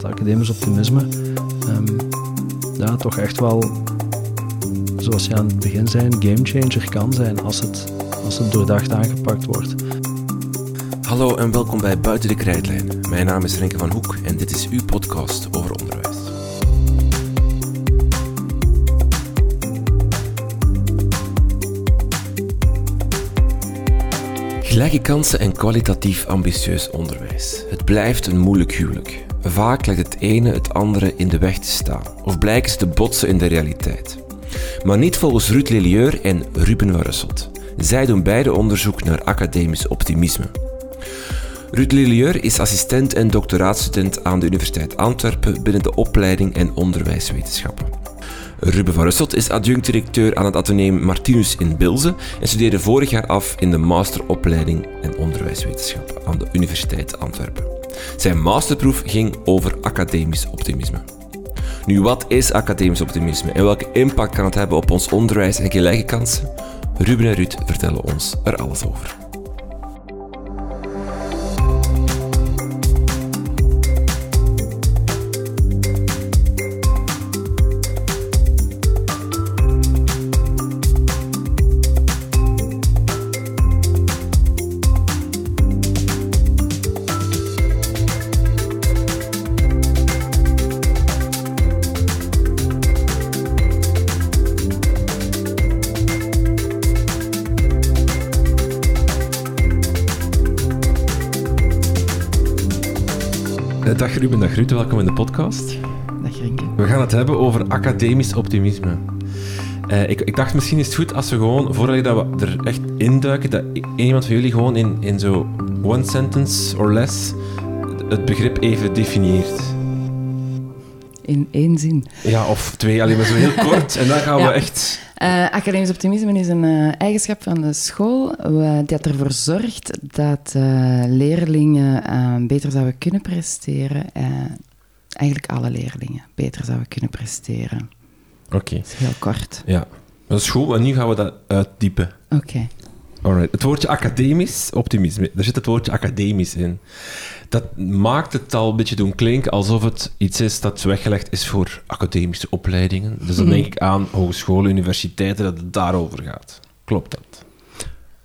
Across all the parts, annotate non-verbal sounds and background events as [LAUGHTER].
dat academisch optimisme ehm, ja, toch echt wel, zoals je aan het begin zei, een gamechanger kan zijn als het, als het doordacht aangepakt wordt. Hallo en welkom bij Buiten de Krijtlijn. Mijn naam is Renke van Hoek en dit is uw podcast over onderwijs. Gelijke kansen en kwalitatief ambitieus onderwijs. Het blijft een moeilijk huwelijk. Vaak lijkt het ene het andere in de weg te staan, of blijken ze te botsen in de realiteit. Maar niet volgens Ruud Lelieur en Ruben van Russelt. Zij doen beide onderzoek naar academisch optimisme. Ruud Lelieur is assistent en doctoraatstudent aan de Universiteit Antwerpen binnen de opleiding en onderwijswetenschappen. Ruben van Russelt is adjunct-directeur aan het ateneum Martinus in Bilze en studeerde vorig jaar af in de masteropleiding en onderwijswetenschappen aan de Universiteit Antwerpen. Zijn masterproef ging over academisch optimisme. Nu, wat is academisch optimisme en welke impact kan het hebben op ons onderwijs en gelijke kansen? Ruben en Ruud vertellen ons er alles over. Dag Ruben, dag Ruud, welkom in de podcast. Dag Renke. We gaan het hebben over academisch optimisme. Eh, ik, ik dacht misschien is het goed als we gewoon, voordat we er echt induiken, dat iemand van jullie gewoon in, in zo one sentence or less het begrip even definieert. In één zin. Ja, of twee, alleen maar zo heel kort. En dan gaan we Ja. echt... Eh, academisch optimisme is een eh, eigenschap van de school eh, dat ervoor zorgt dat eh, leerlingen eh, beter zouden kunnen presteren. Eh, eigenlijk alle leerlingen beter zouden kunnen presteren. Oké, Dat is heel kort. ja. Dat is goed, en nu gaan we dat uitdiepen. Oké. Alright. Het woordje academisch optimisme, daar zit het woordje academisch in. Dat maakt het al een beetje doen klinken alsof het iets is dat weggelegd is voor academische opleidingen. Dus dan Mhm. denk ik aan hogescholen, universiteiten, dat het daarover gaat. Klopt dat?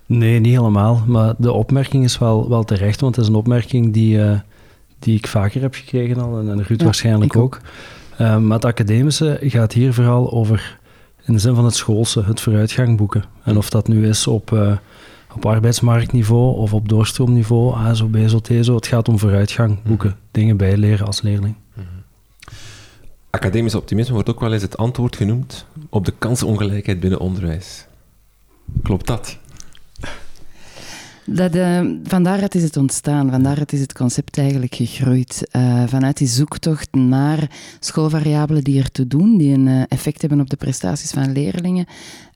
Nee, niet helemaal. Maar de opmerking is wel, wel terecht, want het is een opmerking die, eh, die ik vaker heb gekregen al, en, Ruud Ja, waarschijnlijk ook. Eh, maar het academische gaat hier vooral over, in de zin van het schoolse, het vooruitgang boeken. En of dat nu is op, eh, op arbeidsmarktniveau of op doorstroomniveau, ASO, BSO, TSO, het gaat om vooruitgang boeken, dingen bijleren als leerling. Academisch optimisme wordt ook wel eens het antwoord genoemd op de kansenongelijkheid binnen onderwijs. Klopt dat? Dat, eh, van daaruit is het ontstaan, van daaruit is het concept eigenlijk gegroeid. Eh, vanuit die zoektocht naar schoolvariabelen die ertoe doen, die een eh, effect hebben op de prestaties van leerlingen.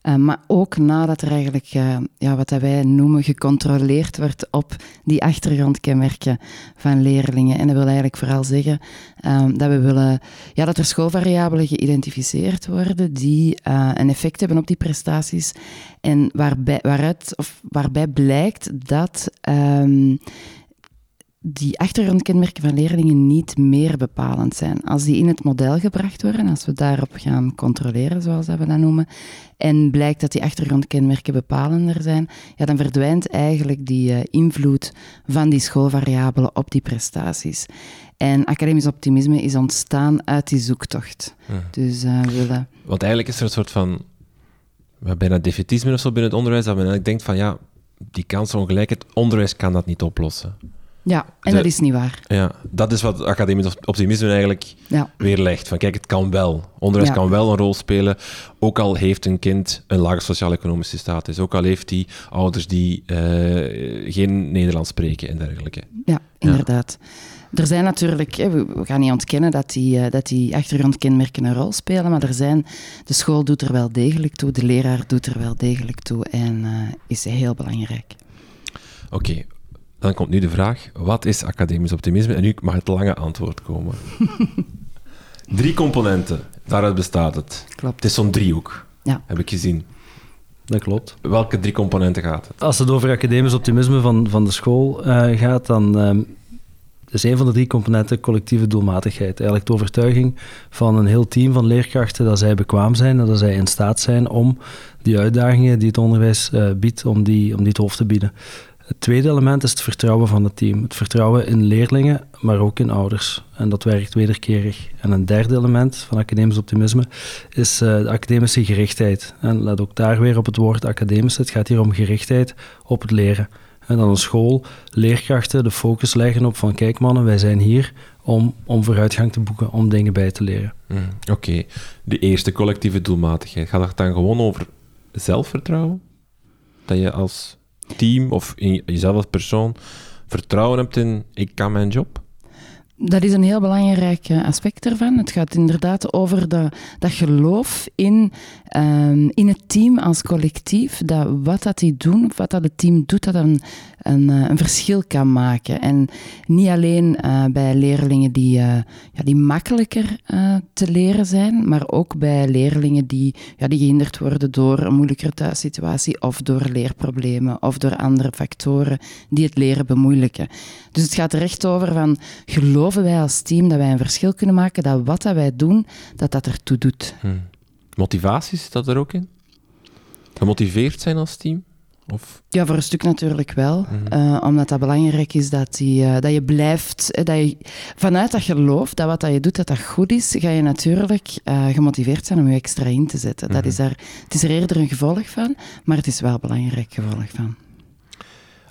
Eh, maar ook nadat er eigenlijk, eh, ja, wat wij noemen, gecontroleerd werd op die achtergrondkenmerken van leerlingen. En dat wil eigenlijk vooral zeggen eh, dat we willen ja, dat er schoolvariabelen geïdentificeerd worden die eh, een effect hebben op die prestaties. En waarbij, waaruit, of waarbij blijkt dat ehm, die achtergrondkenmerken van leerlingen niet meer bepalend zijn. Als die in het model gebracht worden, als we daarop gaan controleren, zoals dat we dat noemen, en blijkt dat die achtergrondkenmerken bepalender zijn, ja, dan verdwijnt eigenlijk die eh, invloed van die schoolvariabelen op die prestaties. En academisch optimisme is ontstaan uit die zoektocht. Dus we willen... Want eigenlijk is er een soort van bijna defetisme of zo binnen het onderwijs, dat men eigenlijk denkt van ja, die kansenongelijkheid, onderwijs kan dat niet oplossen. Ja, en De- dat is niet waar. Ja, dat is wat academisch optimisme eigenlijk Ja. weerlegt. Van kijk, het kan wel. Onderwijs Ja. kan wel een rol spelen, ook al heeft een kind een lage sociaal-economische status, ook al heeft hij ouders die eh, geen Nederlands spreken en dergelijke. Ja, inderdaad. Er zijn natuurlijk, we gaan niet ontkennen dat die, eh, dat die achtergrondkenmerken een rol spelen, maar er zijn, de school doet er wel degelijk toe, de leraar doet er wel degelijk toe en eh, is heel belangrijk. Oké, dan komt nu de vraag, wat is academisch optimisme? En nu mag het lange antwoord komen. [LAUGHS] Drie componenten, daaruit bestaat het. Klopt. Het is zo'n driehoek, Ja. heb ik gezien. Dat klopt. Welke drie componenten gaat het? Als het over academisch optimisme van, van de school eh, gaat, dan ehm, is een van de drie componenten collectieve doelmatigheid. Eigenlijk de overtuiging van een heel team van leerkrachten dat zij bekwaam zijn en dat zij in staat zijn om die uitdagingen die het onderwijs uh, biedt, om die, om die het hoofd te bieden. Het tweede element is het vertrouwen van het team. Het vertrouwen in leerlingen, maar ook in ouders. En dat werkt wederkerig. En een derde element van academisch optimisme is uh, de academische gerichtheid. En let ook daar weer op het woord academisch. Het gaat hier om gerichtheid op het leren. En dan een school, leerkrachten de focus leggen op van kijk mannen, wij zijn hier om, om vooruitgang te boeken, om dingen bij te leren. Mm, Oké, de eerste collectieve doelmatigheid. Gaat het dan gewoon over zelfvertrouwen? Dat je als team of in jezelf als persoon vertrouwen hebt in ik kan mijn job? Dat is een heel belangrijk eh, aspect ervan. Het gaat inderdaad over dat, dat geloof in, um, in het team als collectief. Dat wat dat die doen, wat dat het team doet, dat een, een, eh, een verschil kan maken. En niet alleen uh, bij leerlingen die, ja, die makkelijker te leren zijn, maar ook bij leerlingen die, ja, die gehinderd worden door een moeilijkere thuissituatie of door leerproblemen of door andere factoren die het leren bemoeilijken. Dus het gaat er echt over van geloven wij als team dat wij een verschil kunnen maken, dat wat dat wij doen, dat dat ertoe doet. Hmm. Motivatie zit dat er ook in? Gemotiveerd zijn als team? Of? Ja, voor een stuk natuurlijk wel. Mhm. Eh, omdat dat belangrijk is dat, die, uh, dat je blijft... Eh, dat je, vanuit dat geloof dat wat dat je doet, dat dat goed is, ga je natuurlijk gemotiveerd zijn om je extra in te zetten. dat mhm. is er, het is er eerder een gevolg van, maar het is wel een belangrijk gevolg van.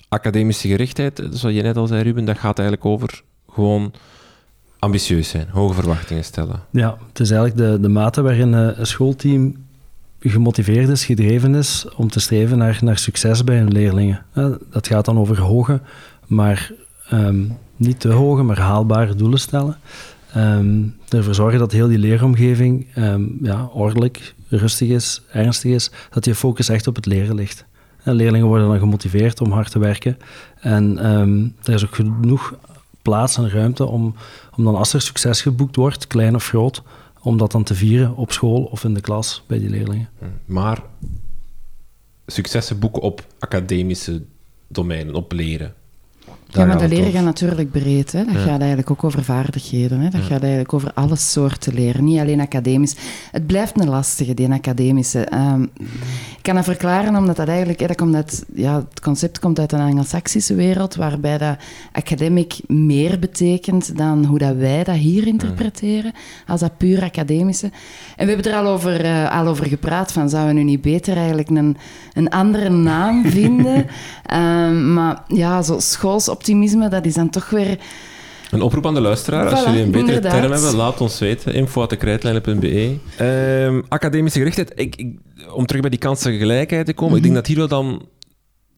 Academische gerichtheid, zoals je net al zei, Ruben, dat gaat eigenlijk over gewoon ambitieus zijn, hoge verwachtingen stellen. Ja, het is eigenlijk de, de mate waarin een schoolteam gemotiveerd is, gedreven is om te streven naar, naar succes bij hun leerlingen. Dat gaat dan over hoge, maar ehm, niet te hoge, maar haalbare doelen stellen. Um, ervoor zorgen dat heel die leeromgeving um, ja, ordelijk, rustig is, ernstig is, dat je focus echt op het leren ligt. En leerlingen worden dan gemotiveerd om hard te werken. En er is ook genoeg plaats en ruimte om, om dan als er succes geboekt wordt, klein of groot, om dat dan te vieren op school of in de klas bij die leerlingen. Maar successen boeken op academische domeinen, op leren. Ja, maar dat leren gaat natuurlijk breed. Hè. Dat gaat eigenlijk ook over vaardigheden. Hè. Dat gaat eigenlijk over alle soorten leren, niet alleen academisch. Het blijft een lastige, die academische. Um, ik kan dat verklaren omdat dat eigenlijk... Dat komt uit, ja, het concept komt uit een anglo-saxische wereld, waarbij dat academic meer betekent dan hoe dat wij dat hier interpreteren, als dat puur academische. En we hebben er al over, uh, al over gepraat, van zouden we nu niet beter eigenlijk een, een andere naam vinden? um, [LAUGHS] maar ja, zo schoolsoptimisme, dat is dan toch weer... Een oproep aan de luisteraar. Als jullie een betere inderdaad. term hebben, laat ons weten. info.krijtlijnen.be um, Academische gerichtheid. Ik, ik, om terug bij die kansengelijkheid te komen. Mm -hmm. Ik denk dat hier wel dan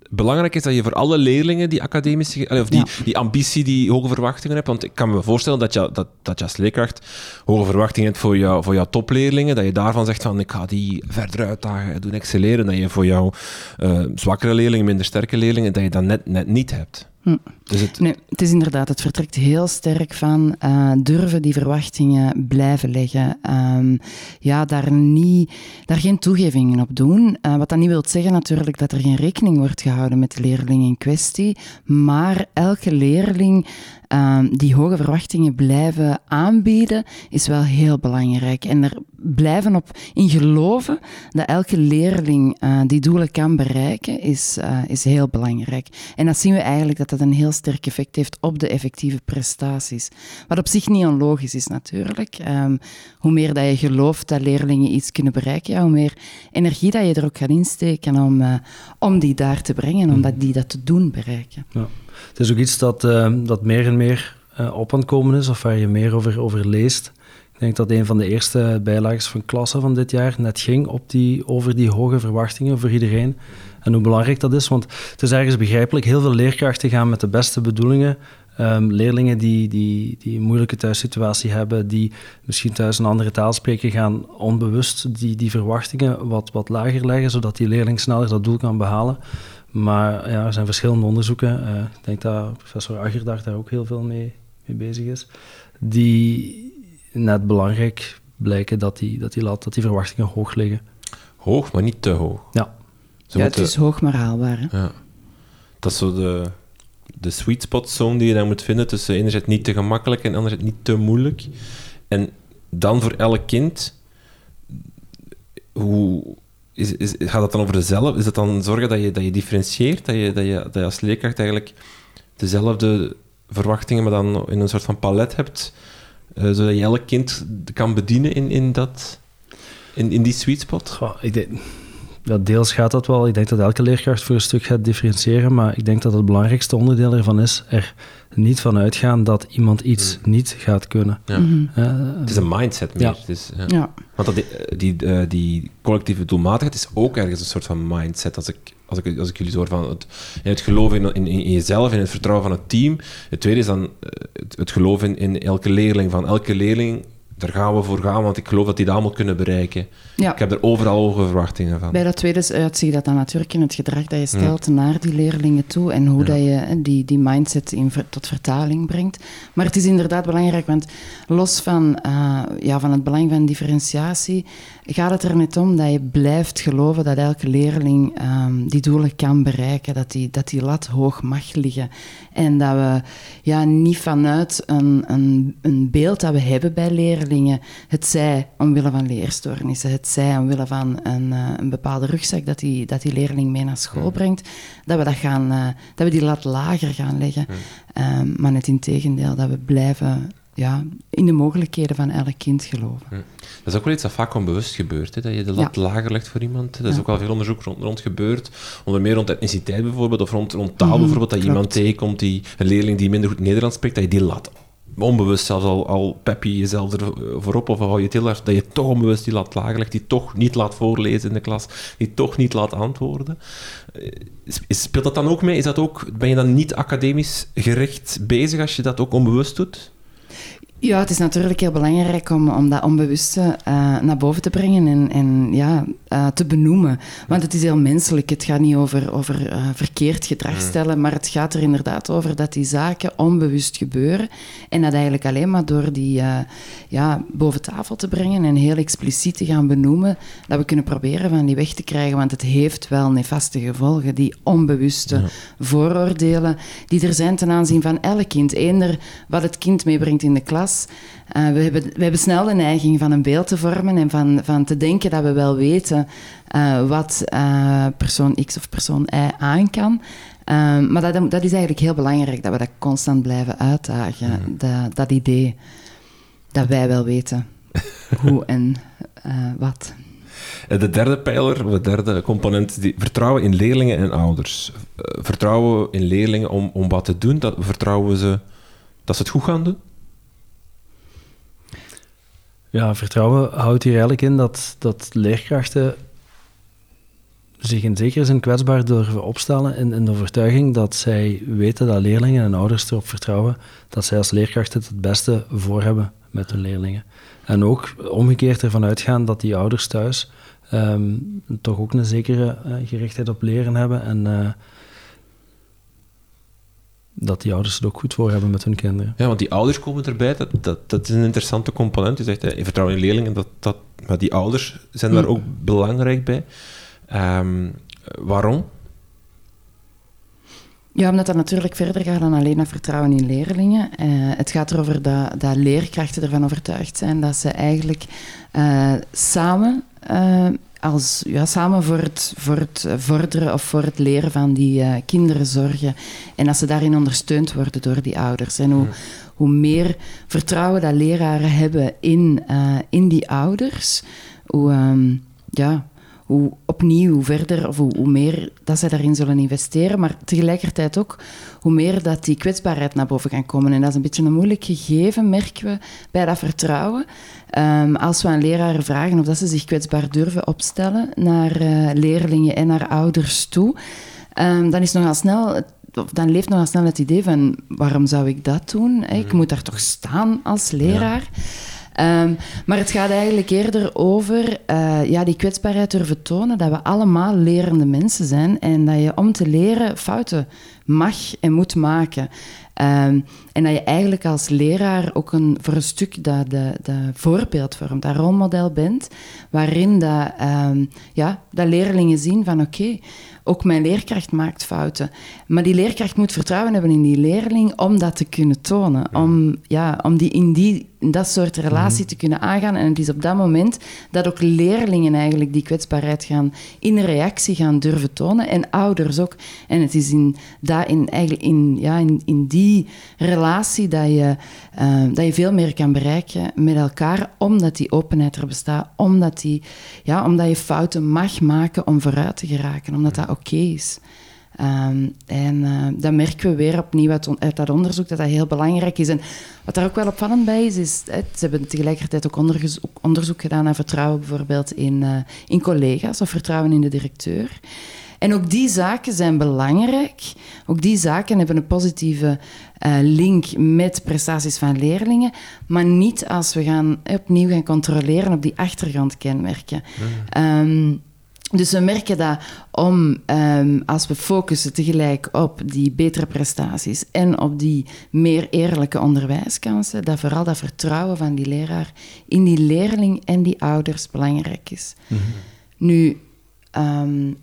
belangrijk is dat je voor alle leerlingen die academische, of die, ja. die ambitie, die hoge verwachtingen hebt. Want ik kan me voorstellen dat je, dat, dat je als leerkracht hoge verwachtingen hebt voor, jou, voor jouw topleerlingen. Dat je daarvan zegt van ik ga die verder uitdagen, doen excelleren. Dat je voor jouw uh, zwakkere leerlingen, minder sterke leerlingen, dat je dat net, net niet hebt. Hm. Dus het... Nee, het is inderdaad, het vertrekt heel sterk van uh, durven die verwachtingen blijven leggen. Um, ja, daar, niet, daar geen toegevingen op doen. Uh, wat dat niet wil zeggen natuurlijk dat er geen rekening wordt gehouden met de leerling in kwestie. Maar elke leerling uh, die hoge verwachtingen blijven aanbieden, is wel heel belangrijk. En er blijven op in geloven dat elke leerling uh, die doelen kan bereiken, is, uh, is heel belangrijk. En dat zien we eigenlijk dat dat een heel sterk effect heeft op de effectieve prestaties. Wat op zich niet onlogisch is natuurlijk. Um, hoe meer dat je gelooft dat leerlingen iets kunnen bereiken, ja, hoe meer energie dat je er ook gaat insteken om, uh, om die daar te brengen, om dat, die dat te doen bereiken. Ja. Het is ook iets dat, uh, dat meer en meer uh, op aan het komen is, of waar je meer over, over leest. Ik denk dat een van de eerste bijlagen van klasse van dit jaar net ging op die, over die hoge verwachtingen voor iedereen. En hoe belangrijk dat is, want het is ergens begrijpelijk. Heel veel leerkrachten gaan met de beste bedoelingen Um, leerlingen die, die, die een moeilijke thuissituatie hebben, die misschien thuis een andere taal spreken, gaan onbewust die, die verwachtingen wat, wat lager leggen, zodat die leerling sneller dat doel kan behalen. Maar ja, er zijn verschillende onderzoeken. Uh, ik denk dat professor Aggerdag daar ook heel veel mee, mee bezig is. Die net belangrijk blijken dat die, dat, die, dat die verwachtingen hoog liggen. Hoog, maar niet te hoog. Ja. Ze ja, het is hoog maar haalbaar. Hè? Ja. Dat is zo de de sweet spot zone die je dan moet vinden tussen enerzijds niet te gemakkelijk en anderzijds niet te moeilijk. En dan voor elk kind, hoe, is, is, gaat het dan over dezelfde? Is het dan zorgen dat je, dat je differentieert, dat je, dat, je, dat je als leerkracht eigenlijk dezelfde verwachtingen, maar dan in een soort van palet hebt, uh, zodat je elk kind kan bedienen in, in, dat, in, in die sweet spot? Ja, deels gaat dat wel. Ik denk dat elke leerkracht voor een stuk gaat differentiëren, maar ik denk dat het belangrijkste onderdeel ervan is er niet van uitgaan dat iemand iets hmm. niet gaat kunnen. Ja. Mhm. het is een mindset meer. Ja. Het is, ja. Want dat die, die, eh, die, collectieve doelmatigheid is ook ergens een soort van mindset. Als ik, als ik, als ik jullie zo hoor van het, in het geloof in, in, in jezelf, in het vertrouwen van het team. Het tweede is dan eh, het, het geloof in, in elke leerling. Van elke leerling daar gaan we voor gaan, want ik geloof dat die dat allemaal kunnen bereiken. Ja. Ik heb er overal hoge verwachtingen van. Bij dat tweede uitzicht dat dan natuurlijk in het gedrag dat je stelt naar die leerlingen toe en hoe dat je die, die mindset in, tot vertaling brengt. Maar het is inderdaad belangrijk, want los van, uh, ja, van het belang van differentiatie, gaat het er net om dat je blijft geloven dat elke leerling um, die doelen kan bereiken, dat die, dat die lat hoog mag liggen. En dat we ja, niet vanuit een, een, een beeld dat we hebben bij leerlingen, het zij omwille van leerstoornissen, het zij omwille van een, uh, een bepaalde rugzak dat die, dat die leerling mee naar school hmm. brengt, dat we, dat gaan, uh, dat we die lat lager gaan leggen. Hmm. Um, maar net in tegendeel, dat we blijven ja, in de mogelijkheden van elk kind geloven. Hm. Dat is ook wel iets dat vaak onbewust gebeurt, hè? dat je de lat lager legt voor iemand. Er is ook wel veel onderzoek rond, rond, gebeurd, onder meer rond etniciteit bijvoorbeeld, of rond, rond taal mhm, bijvoorbeeld, dat je iemand tegenkomt, die, een leerling die minder goed Nederlands spreekt, dat je die lat onbewust zelfs al, al pep je jezelf ervoor op of hou je het heel hard, dat je toch onbewust die lat lager legt, die toch niet laat voorlezen in de klas, die toch niet laat antwoorden. Eh, speelt dat dan ook mee? Is dat ook, ben je dan niet academisch gericht bezig als je dat ook onbewust doet? Ja, het is natuurlijk heel belangrijk om, om dat onbewuste uh, naar boven te brengen en, en ja, uh, te benoemen. Want het is heel menselijk. Het gaat niet over, over uh, verkeerd gedrag stellen, maar het gaat er inderdaad over dat die zaken onbewust gebeuren. En dat eigenlijk alleen maar door die ja, boven tafel te brengen en heel expliciet te gaan benoemen, dat we kunnen proberen van die weg te krijgen. Want het heeft wel nefaste gevolgen, die onbewuste vooroordelen die er zijn ten aanzien van elk kind. Eender wat het kind meebrengt in de klas uh, we, hebben, we hebben snel de neiging van een beeld te vormen en van, van te denken dat we wel weten uh, wat uh, persoon X of persoon Y aan kan. maar dat, dat is eigenlijk heel belangrijk, dat we dat constant blijven uitdagen. Mm. Dat, dat idee dat wij wel weten [LAUGHS] hoe en wat. De derde pijler, de derde component, die, vertrouwen in leerlingen en ouders. vertrouwen in leerlingen om, om wat te doen, dat, vertrouwen ze dat ze het goed gaan doen? Ja, vertrouwen houdt hier eigenlijk in dat, dat leerkrachten zich in zekere zin kwetsbaar durven opstellen in, in de overtuiging dat zij weten dat leerlingen en ouders erop vertrouwen dat zij als leerkrachten het, beste voor hebben met hun leerlingen. En ook omgekeerd ervan uitgaan dat die ouders thuis ehm, toch ook een zekere uh, gerichtheid op leren hebben en uh, dat die ouders het ook goed voor hebben met hun kinderen. Ja, want die ouders komen erbij, dat, dat, dat is een interessante component. Je zegt, je vertrouwt in leerlingen, dat, dat, maar die ouders zijn daar mm. ook belangrijk bij. Um, waarom? Ja, omdat dat natuurlijk verder gaat dan alleen naar vertrouwen in leerlingen. Uh, het gaat erover dat, dat leerkrachten ervan overtuigd zijn dat ze eigenlijk uh, samen uh, als, ja, samen voor het, voor het vorderen of voor het leren van die uh, kinderen zorgen. En als ze daarin ondersteund worden door die ouders. En hoe, hoe meer vertrouwen dat leraren hebben in, uh, in die ouders, hoe, um, ja, hoe opnieuw, hoe verder of hoe, hoe, meer dat zij daarin zullen investeren. Maar tegelijkertijd ook hoe meer dat die kwetsbaarheid naar boven kan komen. En dat is een beetje een moeilijk gegeven, merken we, bij dat vertrouwen. Um, als we aan leraren vragen of dat ze zich kwetsbaar durven opstellen naar uh, leerlingen en naar ouders toe, um, dan is nogal snel dan leeft nogal snel het idee van waarom zou ik dat doen? Ik mhm. moet daar toch staan als leraar. Um, maar het gaat eigenlijk eerder over uh, ja, die kwetsbaarheid durven tonen, dat we allemaal lerende mensen zijn en dat je om te leren fouten mag en moet maken. Ehm, en dat je eigenlijk als leraar ook een, voor een stuk dat, de, de voorbeeld vormt, dat rolmodel bent, waarin dat, ehm, ja, dat leerlingen zien van oké, ook mijn leerkracht maakt fouten. Maar die leerkracht moet vertrouwen hebben in die leerling om dat te kunnen tonen. Om, ja, om die in die, dat soort relatie mhm. te kunnen aangaan. En het is op dat moment dat ook leerlingen eigenlijk die kwetsbaarheid gaan in reactie gaan durven tonen. En ouders ook. En het is in, dat, in, eigenlijk in, ja, in, in die relatie dat je, uh, dat je veel meer kan bereiken met elkaar, omdat die openheid er bestaat. Omdat, die, ja, omdat je fouten mag maken om vooruit te geraken. Omdat dat oké is. Um, en uh, dat merken we weer opnieuw uit, uit, dat onderzoek, dat dat heel belangrijk is. En wat daar ook wel opvallend bij is, is hè, ze hebben tegelijkertijd ook onderzoek, onderzoek gedaan naar vertrouwen bijvoorbeeld in, uh, in collega's of vertrouwen in de directeur. En ook die zaken zijn belangrijk. Ook die zaken hebben een positieve uh, link met prestaties van leerlingen, maar niet als we gaan, opnieuw gaan controleren op die achtergrondkenmerken. Mm. Um, dus we merken dat om, um, als we focussen tegelijk op die betere prestaties en op die meer eerlijke onderwijskansen, dat vooral dat vertrouwen van die leraar in die leerling en die ouders belangrijk is. Mm -hmm. Nu, um,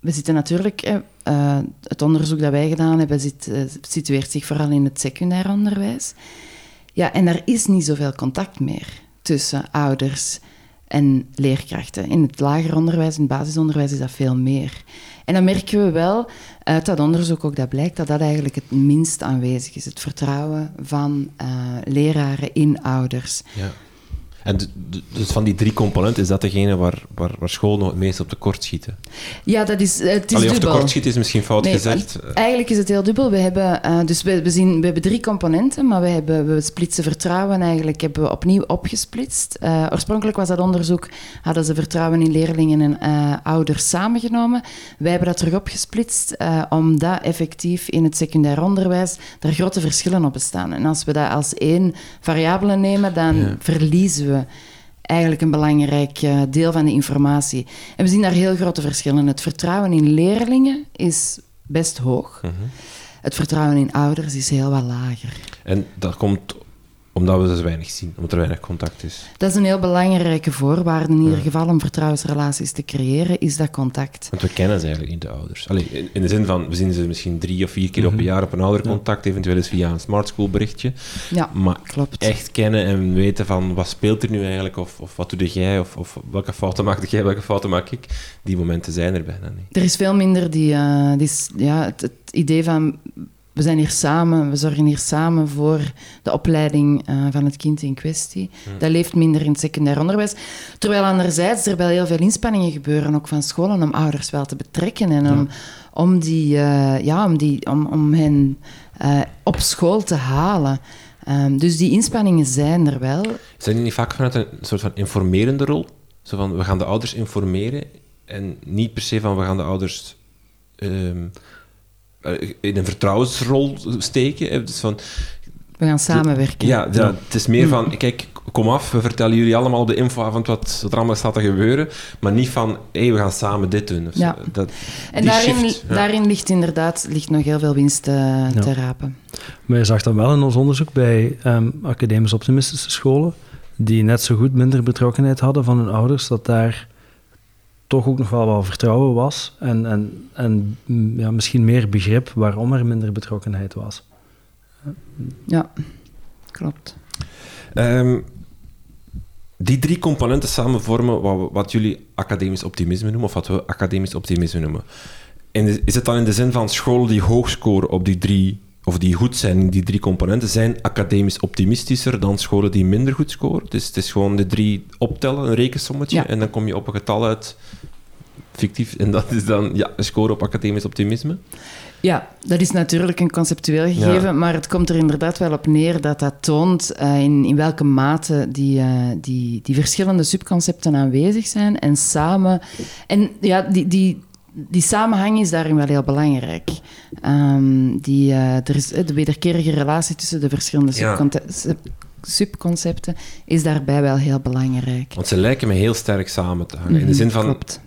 we zitten natuurlijk, uh, het onderzoek dat wij gedaan hebben, zit, uh, situeert zich vooral in het secundair onderwijs. Ja, en er is niet zoveel contact meer tussen ouders en leerkrachten. In het lager onderwijs, in het basisonderwijs is dat veel meer. En dan merken we wel uit dat onderzoek ook dat blijkt dat dat eigenlijk het minst aanwezig is. Het vertrouwen van uh, leraren in ouders. Ja. En dus van die drie componenten, is dat degene waar, waar, waar school nog het meest op tekort schieten? Ja, dat is, het is Allee, dubbel. of tekort is misschien fout nee, gezegd. Eigenlijk is het heel dubbel. We hebben, uh, dus we, we, zien, we hebben drie componenten, maar we, hebben, we splitsen vertrouwen eigenlijk hebben we opnieuw opgesplitst. Uh, oorspronkelijk was dat onderzoek, hadden ze vertrouwen in leerlingen en uh, ouders samengenomen. Wij hebben dat terug opgesplitst, omdat effectief in het secundair onderwijs er grote verschillen op bestaan. En als we dat als één variabele nemen, dan ja. verliezen we eigenlijk een belangrijk uh, deel van de informatie. En we zien daar heel grote verschillen. Het vertrouwen in leerlingen is best hoog. Mm -hmm. Het vertrouwen in ouders is heel wat lager. En dat komt omdat we ze weinig zien, omdat er weinig contact is. Dat is een heel belangrijke voorwaarde in ieder ja. geval om vertrouwensrelaties te creëren, is dat contact. Want we kennen ze eigenlijk niet, de ouders. Allee, in, in, de zin van, we zien ze misschien drie of vier keer mm -hmm. op een jaar op een oudercontact, ja. eventueel eens via een smart school berichtje. Ja, maar klopt. echt kennen en weten van, wat speelt er nu eigenlijk, of, of wat doe jij, of, of welke fouten maak jij, welke fouten maak ik, die momenten zijn er bijna niet. Er is veel minder die, uh, die ja, het, het idee van we zijn hier samen, we zorgen hier samen voor de opleiding uh, van het kind in kwestie. Hmm. Dat leeft minder in het secundair onderwijs. Terwijl anderzijds er wel heel veel inspanningen gebeuren, ook van scholen, om ouders wel te betrekken en om, ja. om, die, uh, ja, om, die, om, om hen uh, op school te halen. Um, dus die inspanningen zijn er wel. Zijn die niet vaak vanuit een soort van informerende rol? Zo van, we gaan de ouders informeren en niet per se van, we gaan de ouders... Um, in een vertrouwensrol steken. Dus van, we gaan samenwerken. Ja, ja, het is meer van, kijk, kom af, we vertellen jullie allemaal op de infoavond wat, wat er allemaal staat te gebeuren, maar niet van, hé, hey, we gaan samen dit doen. Dus ja. dat, en daarin, shift, ja. daarin ligt inderdaad ligt nog heel veel winst uh, ja. te rapen. Maar je zag dan wel in ons onderzoek bij um, academisch optimistische scholen, die net zo goed minder betrokkenheid hadden van hun ouders, dat daar toch ook nog wel wat vertrouwen was en, en, en ja, misschien meer begrip waarom er minder betrokkenheid was. Ja, klopt. Um, die drie componenten samen vormen wat, wat, jullie academisch optimisme noemen, of wat we academisch optimisme noemen. En is het dan in de zin van scholen die hoog scoren op die drie, of die goed zijn die drie componenten, zijn academisch optimistischer dan scholen die minder goed scoren? Dus het is gewoon de drie optellen, een rekensommetje, ja. en dan kom je op een getal uit fictief. En dat is dan ja, een score op academisch optimisme. Ja, dat is natuurlijk een conceptueel gegeven, ja. maar het komt er inderdaad wel op neer dat dat toont uh, in, in welke mate die, uh, die, die verschillende subconcepten aanwezig zijn en samen... En ja, die, die, die samenhang is daarin wel heel belangrijk. Um, die, uh, er is de wederkerige relatie tussen de verschillende ja. subconcepten is daarbij wel heel belangrijk. Want ze lijken me heel sterk samen te hangen. Mm in de zin van... Klopt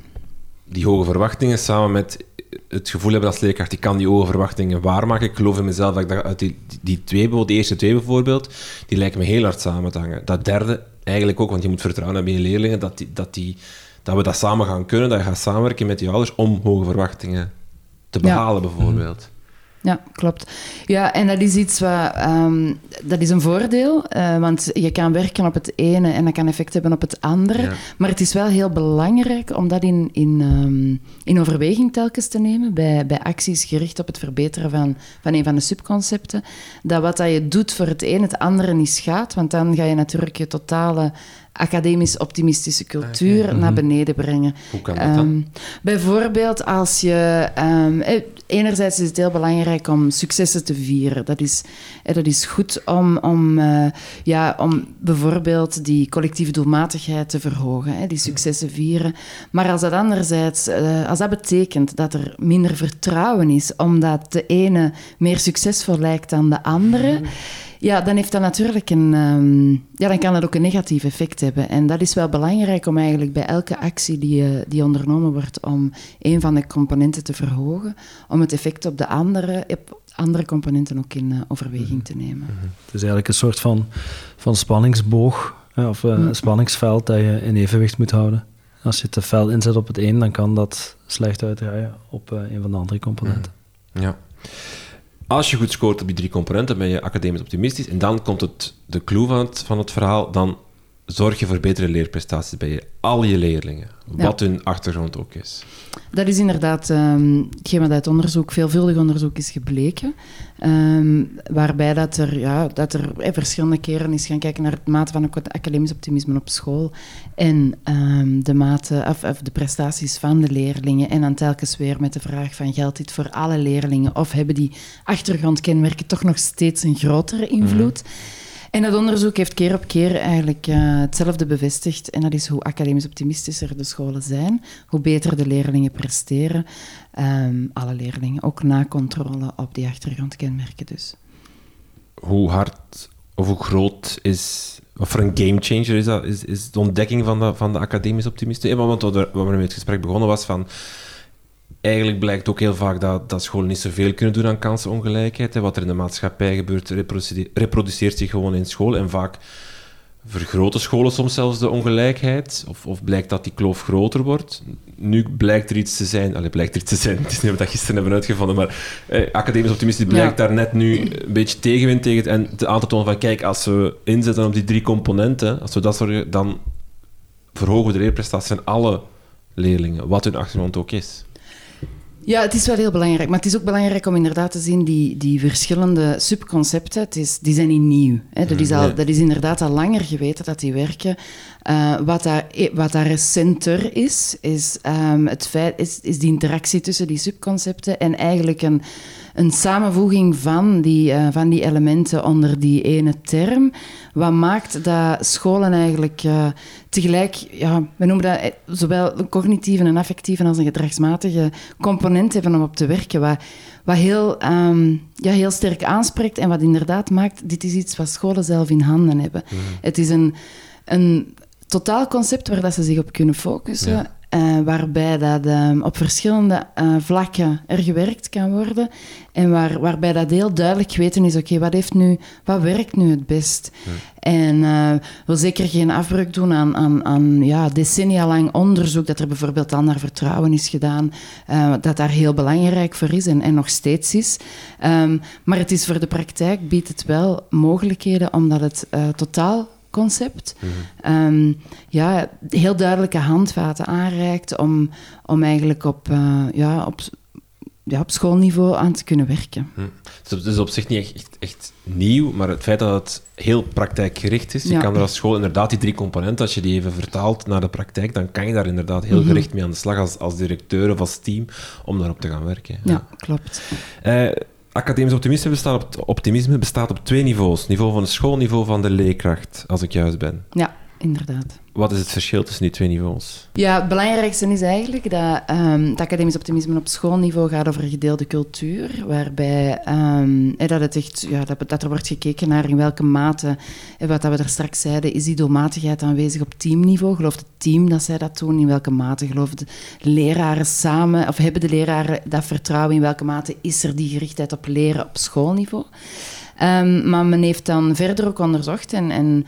die hoge verwachtingen samen met het gevoel hebben als leerkracht, ik kan die hoge verwachtingen waarmaken. Ik geloof in mezelf dat ik dat uit die, die twee, eerste twee bijvoorbeeld, die lijken me heel hard samen te hangen. Dat derde eigenlijk ook, want je moet vertrouwen hebben in je leerlingen, dat, die, dat, die, dat we dat samen gaan kunnen, dat je gaat samenwerken met die ouders om hoge verwachtingen te behalen, bijvoorbeeld. Ja, klopt. Ja, en dat is iets wat... Ehm, dat is een voordeel, uh, want je kan werken op het ene en dat kan effect hebben op het andere. Maar het is wel heel belangrijk om dat in, in, um, in overweging telkens te nemen bij, bij acties gericht op het verbeteren van, van een van de subconcepten. Dat wat dat je doet voor het een het andere niet schaadt, want dan ga je natuurlijk je totale academisch optimistische cultuur naar mhm. beneden brengen. Hoe kan dat dan? Ehm, bijvoorbeeld als je... Um, enerzijds is het heel belangrijk om successen te vieren. Dat is, eh, dat is goed om, om, uh, ja, om bijvoorbeeld die collectieve doelmatigheid te verhogen, hè, die successen vieren. Maar als dat anderzijds, uh, als dat betekent dat er minder vertrouwen is, omdat de ene meer succesvol lijkt dan de andere... Mhm. Ja, dan heeft dat natuurlijk een... Um, ja, dan kan dat ook een negatief effect hebben. En dat is wel belangrijk om eigenlijk bij elke actie die, uh, die ondernomen wordt om een van de componenten te verhogen, om het effect op de andere, op andere componenten ook in uh, overweging te nemen. Mhm. Het is eigenlijk een soort van, van spanningsboog, of uh, een spanningsveld dat je in evenwicht moet houden. Als je te fel inzet op het een, dan kan dat slecht uitdraaien op een van de andere componenten. Mhm. Ja. Als je goed scoort op die drie componenten, ben je academisch optimistisch. En dan komt het, de clue van het, van het verhaal. Dan zorg je voor betere leerprestaties bij je, al je leerlingen, wat hun achtergrond ook is. Dat is inderdaad um, hetgeen wat uit onderzoek, veelvuldig onderzoek is gebleken. Ehm, waarbij dat er, ja, dat er eh, verschillende keren is gaan kijken naar het mate van academisch optimisme op school en um, de, mate, of, of, de prestaties van de leerlingen. En dan telkens weer met de vraag van geldt dit voor alle leerlingen of hebben die achtergrondkenmerken toch nog steeds een grotere invloed? Mhm. En dat onderzoek heeft keer op keer eigenlijk uh, hetzelfde bevestigd. En dat is hoe academisch optimistischer de scholen zijn, hoe beter de leerlingen presteren. Um, alle leerlingen, ook na controle op die achtergrondkenmerken dus. Hoe hard of hoe groot is, of voor een gamechanger is dat, is, is de ontdekking van de, van de academisch optimisten? Want wat we, met het gesprek begonnen was van eigenlijk blijkt ook heel vaak dat, dat scholen niet zoveel kunnen doen aan kansenongelijkheid. Hè. Wat er in de maatschappij gebeurt, reproduceert zich gewoon in school. En vaak vergroten scholen soms zelfs de ongelijkheid. Of, of blijkt dat die kloof groter wordt. Nu blijkt er iets te zijn. Allee, blijkt er iets te zijn. [LAUGHS] Het is niet wat we dat gisteren hebben uitgevonden. Maar eh, academisch optimistisch blijkt daar net nu een beetje tegenwind tegen. En te aan te tonen van, kijk, als we inzetten op die drie componenten, als we dat zorgen, dan verhogen we de leerprestaties van alle leerlingen, wat hun achtergrond ook is. Ja, het is wel heel belangrijk. Maar het is ook belangrijk om inderdaad te zien, die, die verschillende subconcepten, het is, die zijn niet nieuw. Hè. Dat, is al, dat is inderdaad al langer geweten dat die werken. Uh, wat, daar, wat daar recenter is, is, um, het feit, is, is die interactie tussen die subconcepten en eigenlijk een, een samenvoeging van die, uh, van die elementen onder die ene term. Wat maakt dat scholen eigenlijk uh, tegelijk, ja, we noemen dat zowel een cognitieve en affectieve als een gedragsmatige component hebben om op te werken. Wat, wat heel, um, ja, heel sterk aanspreekt en wat inderdaad maakt, dit is iets wat scholen zelf in handen hebben. Mm. Het is een, een totaal concept waar dat ze zich op kunnen focussen. Uh, waarbij dat um, op verschillende uh, vlakken er gewerkt kan worden. En waar, waarbij dat heel duidelijk geweten is, oké, wat wat, nu, wat werkt nu het best? En uh, wil zeker geen afbreuk doen aan, aan, aan ja, decennia lang onderzoek dat er bijvoorbeeld al naar vertrouwen is gedaan, dat daar heel belangrijk voor is en, en nog steeds is. Um, maar het is voor de praktijk, biedt het wel mogelijkheden omdat het totaal concept. Ehm, ja, heel duidelijke handvaten aanreikt om, om eigenlijk op, uh, ja, op, ja, op schoolniveau aan te kunnen werken. Dus het is op zich niet echt, echt, nieuw, maar het feit dat het heel praktijkgericht is, je kan er als school inderdaad die drie componenten, als je die even vertaalt naar de praktijk, dan kan je daar inderdaad heel mhm. gericht mee aan de slag als, als directeur of als team om daarop te gaan werken. Ja, klopt. Uh, Academisch optimisme bestaat, op, optimisme bestaat op twee niveaus. Niveau van de school, niveau van de leerkracht, als ik juist ben. Ja, inderdaad. Wat is het verschil tussen die twee niveaus? Ja, het belangrijkste is eigenlijk dat um, het academisch optimisme op schoolniveau gaat over gedeelde cultuur, waarbij um, dat, het echt, ja, dat, dat, er wordt gekeken naar in welke mate, wat dat we er straks zeiden, is die doelmatigheid aanwezig op teamniveau? Gelooft het team dat zij dat doen? In welke mate geloven de leraren samen, of hebben de leraren dat vertrouwen? In welke mate is er die gerichtheid op leren op schoolniveau? Um, maar men heeft dan verder ook onderzocht en, en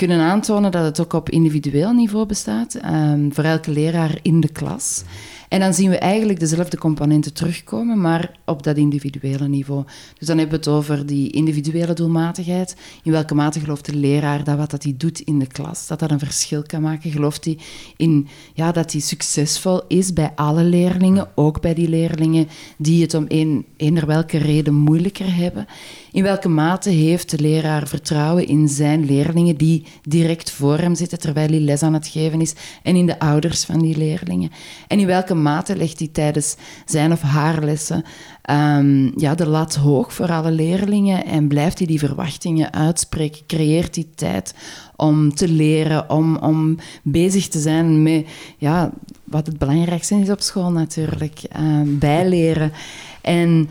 kunnen aantonen dat het ook op individueel niveau bestaat, um, voor elke leraar in de klas. En dan zien we eigenlijk dezelfde componenten terugkomen, maar op dat individuele niveau. Dus dan hebben we het over die individuele doelmatigheid. In welke mate gelooft de leraar dat wat dat hij doet in de klas, dat dat een verschil kan maken? Gelooft hij in ja, dat hij succesvol is bij alle leerlingen, ook bij die leerlingen die het om een, eender welke reden moeilijker hebben? In welke mate heeft de leraar vertrouwen in zijn leerlingen die direct voor hem zitten terwijl hij les aan het geven is en in de ouders van die leerlingen? En in welke mate legt hij tijdens zijn of haar lessen um, ja, de lat hoog voor alle leerlingen en blijft hij die verwachtingen uitspreken? Creëert hij tijd om te leren, om, om bezig te zijn met ja, wat het belangrijkste is op school natuurlijk, um, bijleren. En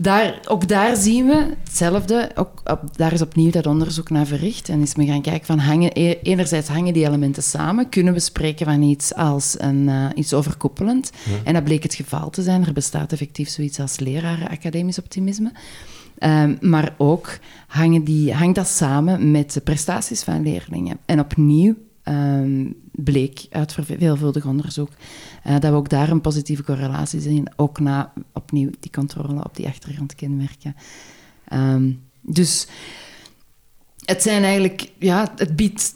daar, ook daar zien we hetzelfde. Ook op, daar is opnieuw dat onderzoek naar verricht. En is men gaan kijken van hangen, e-, enerzijds hangen die elementen samen. Kunnen we spreken van iets als een, uh, iets overkoepelend? En dat bleek het geval te zijn. Er bestaat effectief zoiets als leraren academisch optimisme. Um, maar ook hangen die, hangt dat samen met de prestaties van leerlingen. En opnieuw um, bleek uit veelvuldig onderzoek uh, dat we ook daar een positieve correlatie zien, ook na opnieuw die controle op die achtergrondkenmerken. Um, dus het zijn eigenlijk, ja, het biedt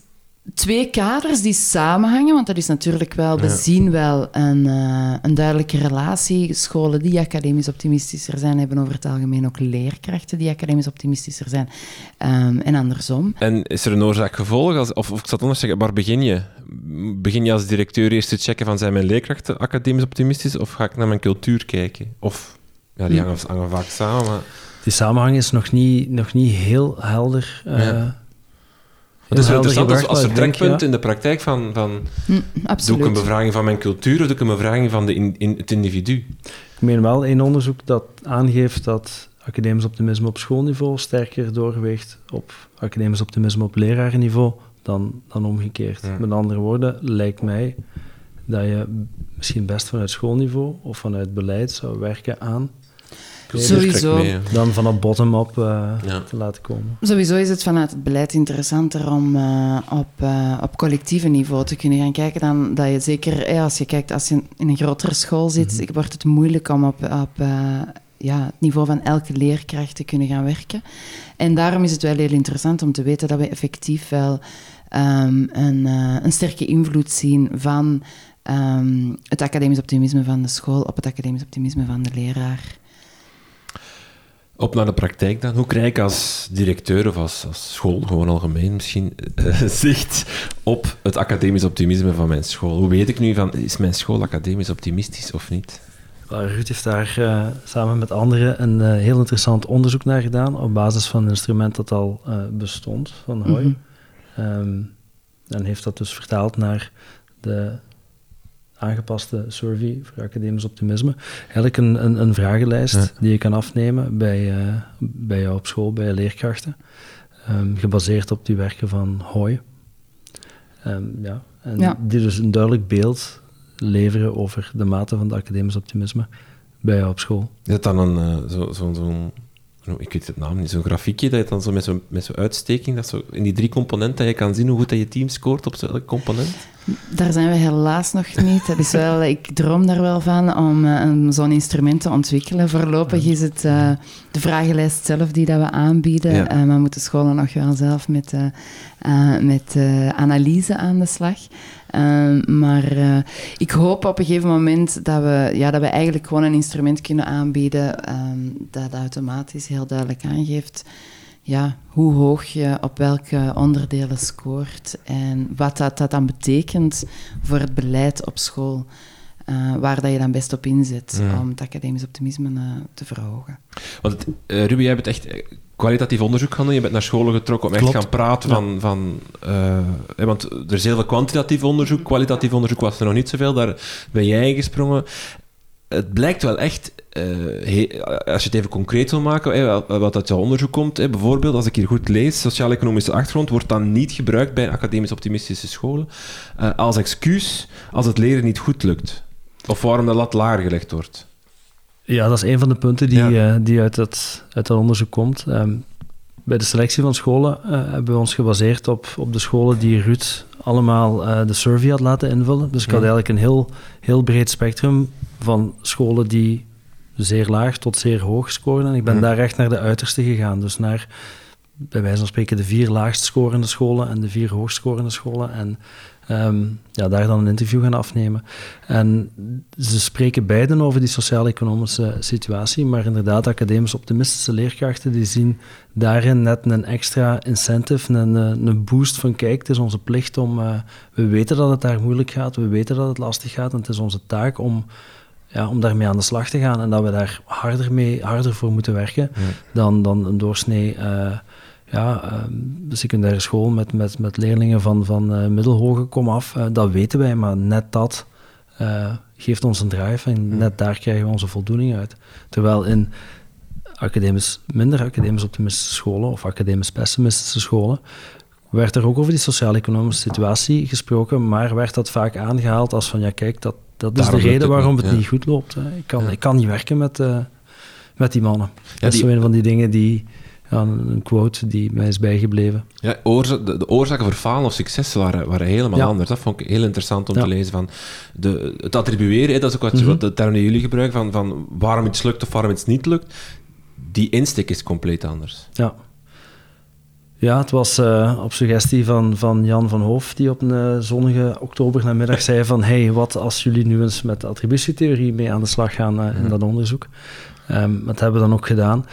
twee kaders die samenhangen, want dat is natuurlijk wel, we zien wel een, uh, een duidelijke relatie. Scholen die academisch optimistischer zijn, hebben over het algemeen ook leerkrachten die academisch optimistischer zijn. Um, en andersom. En is er een oorzaak-gevolg? Of, of ik zal het anders zeggen, waar begin je? Begin je als directeur eerst te checken van zijn mijn leerkrachten academisch optimistisch, of ga ik naar mijn cultuur kijken? Of, ja, die hm. hangen, hangen vaak samen. Maar... Die samenhang is nog niet, nog niet heel helder. Uh, ja het is wel interessant als, als vertrekpunt in de praktijk van, van mm, doe ik een bevraging van mijn cultuur of doe ik een bevraging van de in, in het individu? Ik meen wel een onderzoek dat aangeeft dat academisch optimisme op schoolniveau sterker doorweegt op academisch optimisme op lerarenniveau dan, dan omgekeerd. Met andere woorden, lijkt mij dat je misschien best vanuit schoolniveau of vanuit beleid zou werken aan Sowieso. Dan van een bottom-up uh, te laten komen. Sowieso is het vanuit het beleid interessanter om uh, op, uh, op collectieve niveau te kunnen gaan kijken. Dan dat je zeker, als je kijkt, als je in een grotere school zit, mm -hmm. wordt het moeilijk om op, op ja, het niveau van elke leerkracht te kunnen gaan werken. En daarom is het wel heel interessant om te weten dat we effectief wel um, een, een sterke invloed zien van um, het academisch optimisme van de school op het academisch optimisme van de leraar. Op naar de praktijk dan. Hoe krijg ik als directeur of als, als school, gewoon algemeen misschien, uh, [LAUGHS] zicht op het academisch optimisme van mijn school? Hoe weet ik nu van, is mijn school academisch optimistisch of niet? Ruud heeft daar uh, samen met anderen een uh, heel interessant onderzoek naar gedaan op basis van een instrument dat al bestond, van Hoy. Mm -hmm. um, en heeft dat dus vertaald naar de aangepaste survey voor academisch optimisme. Eigenlijk een, een, een vragenlijst die je kan afnemen bij, uh, bij jou op school, bij je leerkrachten. Um, gebaseerd op die werken van Hoy. Um, ja. En ja. die dus een duidelijk beeld leveren over de mate van het academisch optimisme bij jou op school. Is dat dan een, uh, zo, zo, zo ik weet het naam niet, zo'n grafiekje dat je dan zo met zo'n met zo uitsteking, dat zo in die drie componenten, dat je kan zien hoe goed dat je team scoort op elk component? Daar zijn we helaas nog niet. Dat is wel, [LAUGHS] ik droom daar wel van om uh, zo'n instrument te ontwikkelen. Voorlopig is het uh, de vragenlijst zelf die dat we aanbieden. Ja. Uh, maar moeten scholen nog wel zelf met, met analyse aan de slag. Ehm, maar ik hoop op een gegeven moment dat we, ja, dat we eigenlijk gewoon een instrument kunnen aanbieden um, dat automatisch heel duidelijk aangeeft ja, hoe hoog je op welke onderdelen scoort en wat dat, dat dan betekent voor het beleid op school. uh, waar dat je dan best op inzet om het academisch optimisme uh, te verhogen. Want uh, Ruby, jij bent echt kwalitatief onderzoek gaan doen. Je bent naar scholen getrokken om echt te gaan praten van... van want er is heel veel kwantitatief onderzoek. Kwalitatief onderzoek was er nog niet zoveel. Daar ben jij gesprongen. Het blijkt wel echt als je het even concreet wil maken, wat uit jouw onderzoek komt, bijvoorbeeld, als ik hier goed lees, sociaal-economische achtergrond wordt dan niet gebruikt bij academisch optimistische scholen als excuus als het leren niet goed lukt. Of waarom de lat lager gelegd wordt. Ja, dat is een van de punten die, uh, die uit, het, uit dat onderzoek komt. Um, bij de selectie van scholen uh, hebben we ons gebaseerd op, op de scholen die Ruud allemaal uh, de survey had laten invullen. Dus ik had eigenlijk een heel, heel breed spectrum van scholen die zeer laag tot zeer hoog scoren. En ik ben daar echt naar de uiterste gegaan. Dus naar, bij wijze van spreken, de vier laagst scorende scholen en de vier hoogst scorende scholen. En Um, ja, daar dan een interview gaan afnemen. En ze spreken beiden over die sociaal-economische situatie, maar inderdaad, academisch optimistische leerkrachten die zien daarin net een extra incentive, een, een boost van kijk, het is onze plicht om, uh, we weten dat het daar moeilijk gaat, we weten dat het lastig gaat en het is onze taak om, ja, om daarmee aan de slag te gaan en dat we daar harder, mee, harder voor moeten werken dan, dan een doorsnee... Uh, ja, de secundaire school met, met, met leerlingen van, van uh, middelhoge komaf, uh, dat weten wij, maar net dat uh, geeft ons een drive en hmm. net daar krijgen we onze voldoening uit. Terwijl in academisch, minder academisch optimistische scholen of academisch pessimistische scholen werd er ook over die sociaal-economische situatie gesproken, maar werd dat vaak aangehaald als van ja kijk, dat, dat is de reden waarom het niet goed loopt. Ik, kan, ik kan niet werken met, met die mannen. dat is zo een van die dingen die een quote die mij is bijgebleven. Ja, de, de oorzaken voor falen of succes waren, waren helemaal anders. Dat vond ik heel interessant om te lezen. Van de, het attribueren, dat is ook wat, mm wat de term die jullie gebruiken, van, van waarom iets lukt of waarom iets niet lukt. Die insteek is compleet anders. Ja. Ja, het was uh, op suggestie van, van Jan van Hoof, die op een uh, zonnige oktobernamiddag zei van hey, wat als jullie nu eens met de attributietheorie mee aan de slag gaan uh, in mhm. dat onderzoek. Um, dat hebben we dan ook gedaan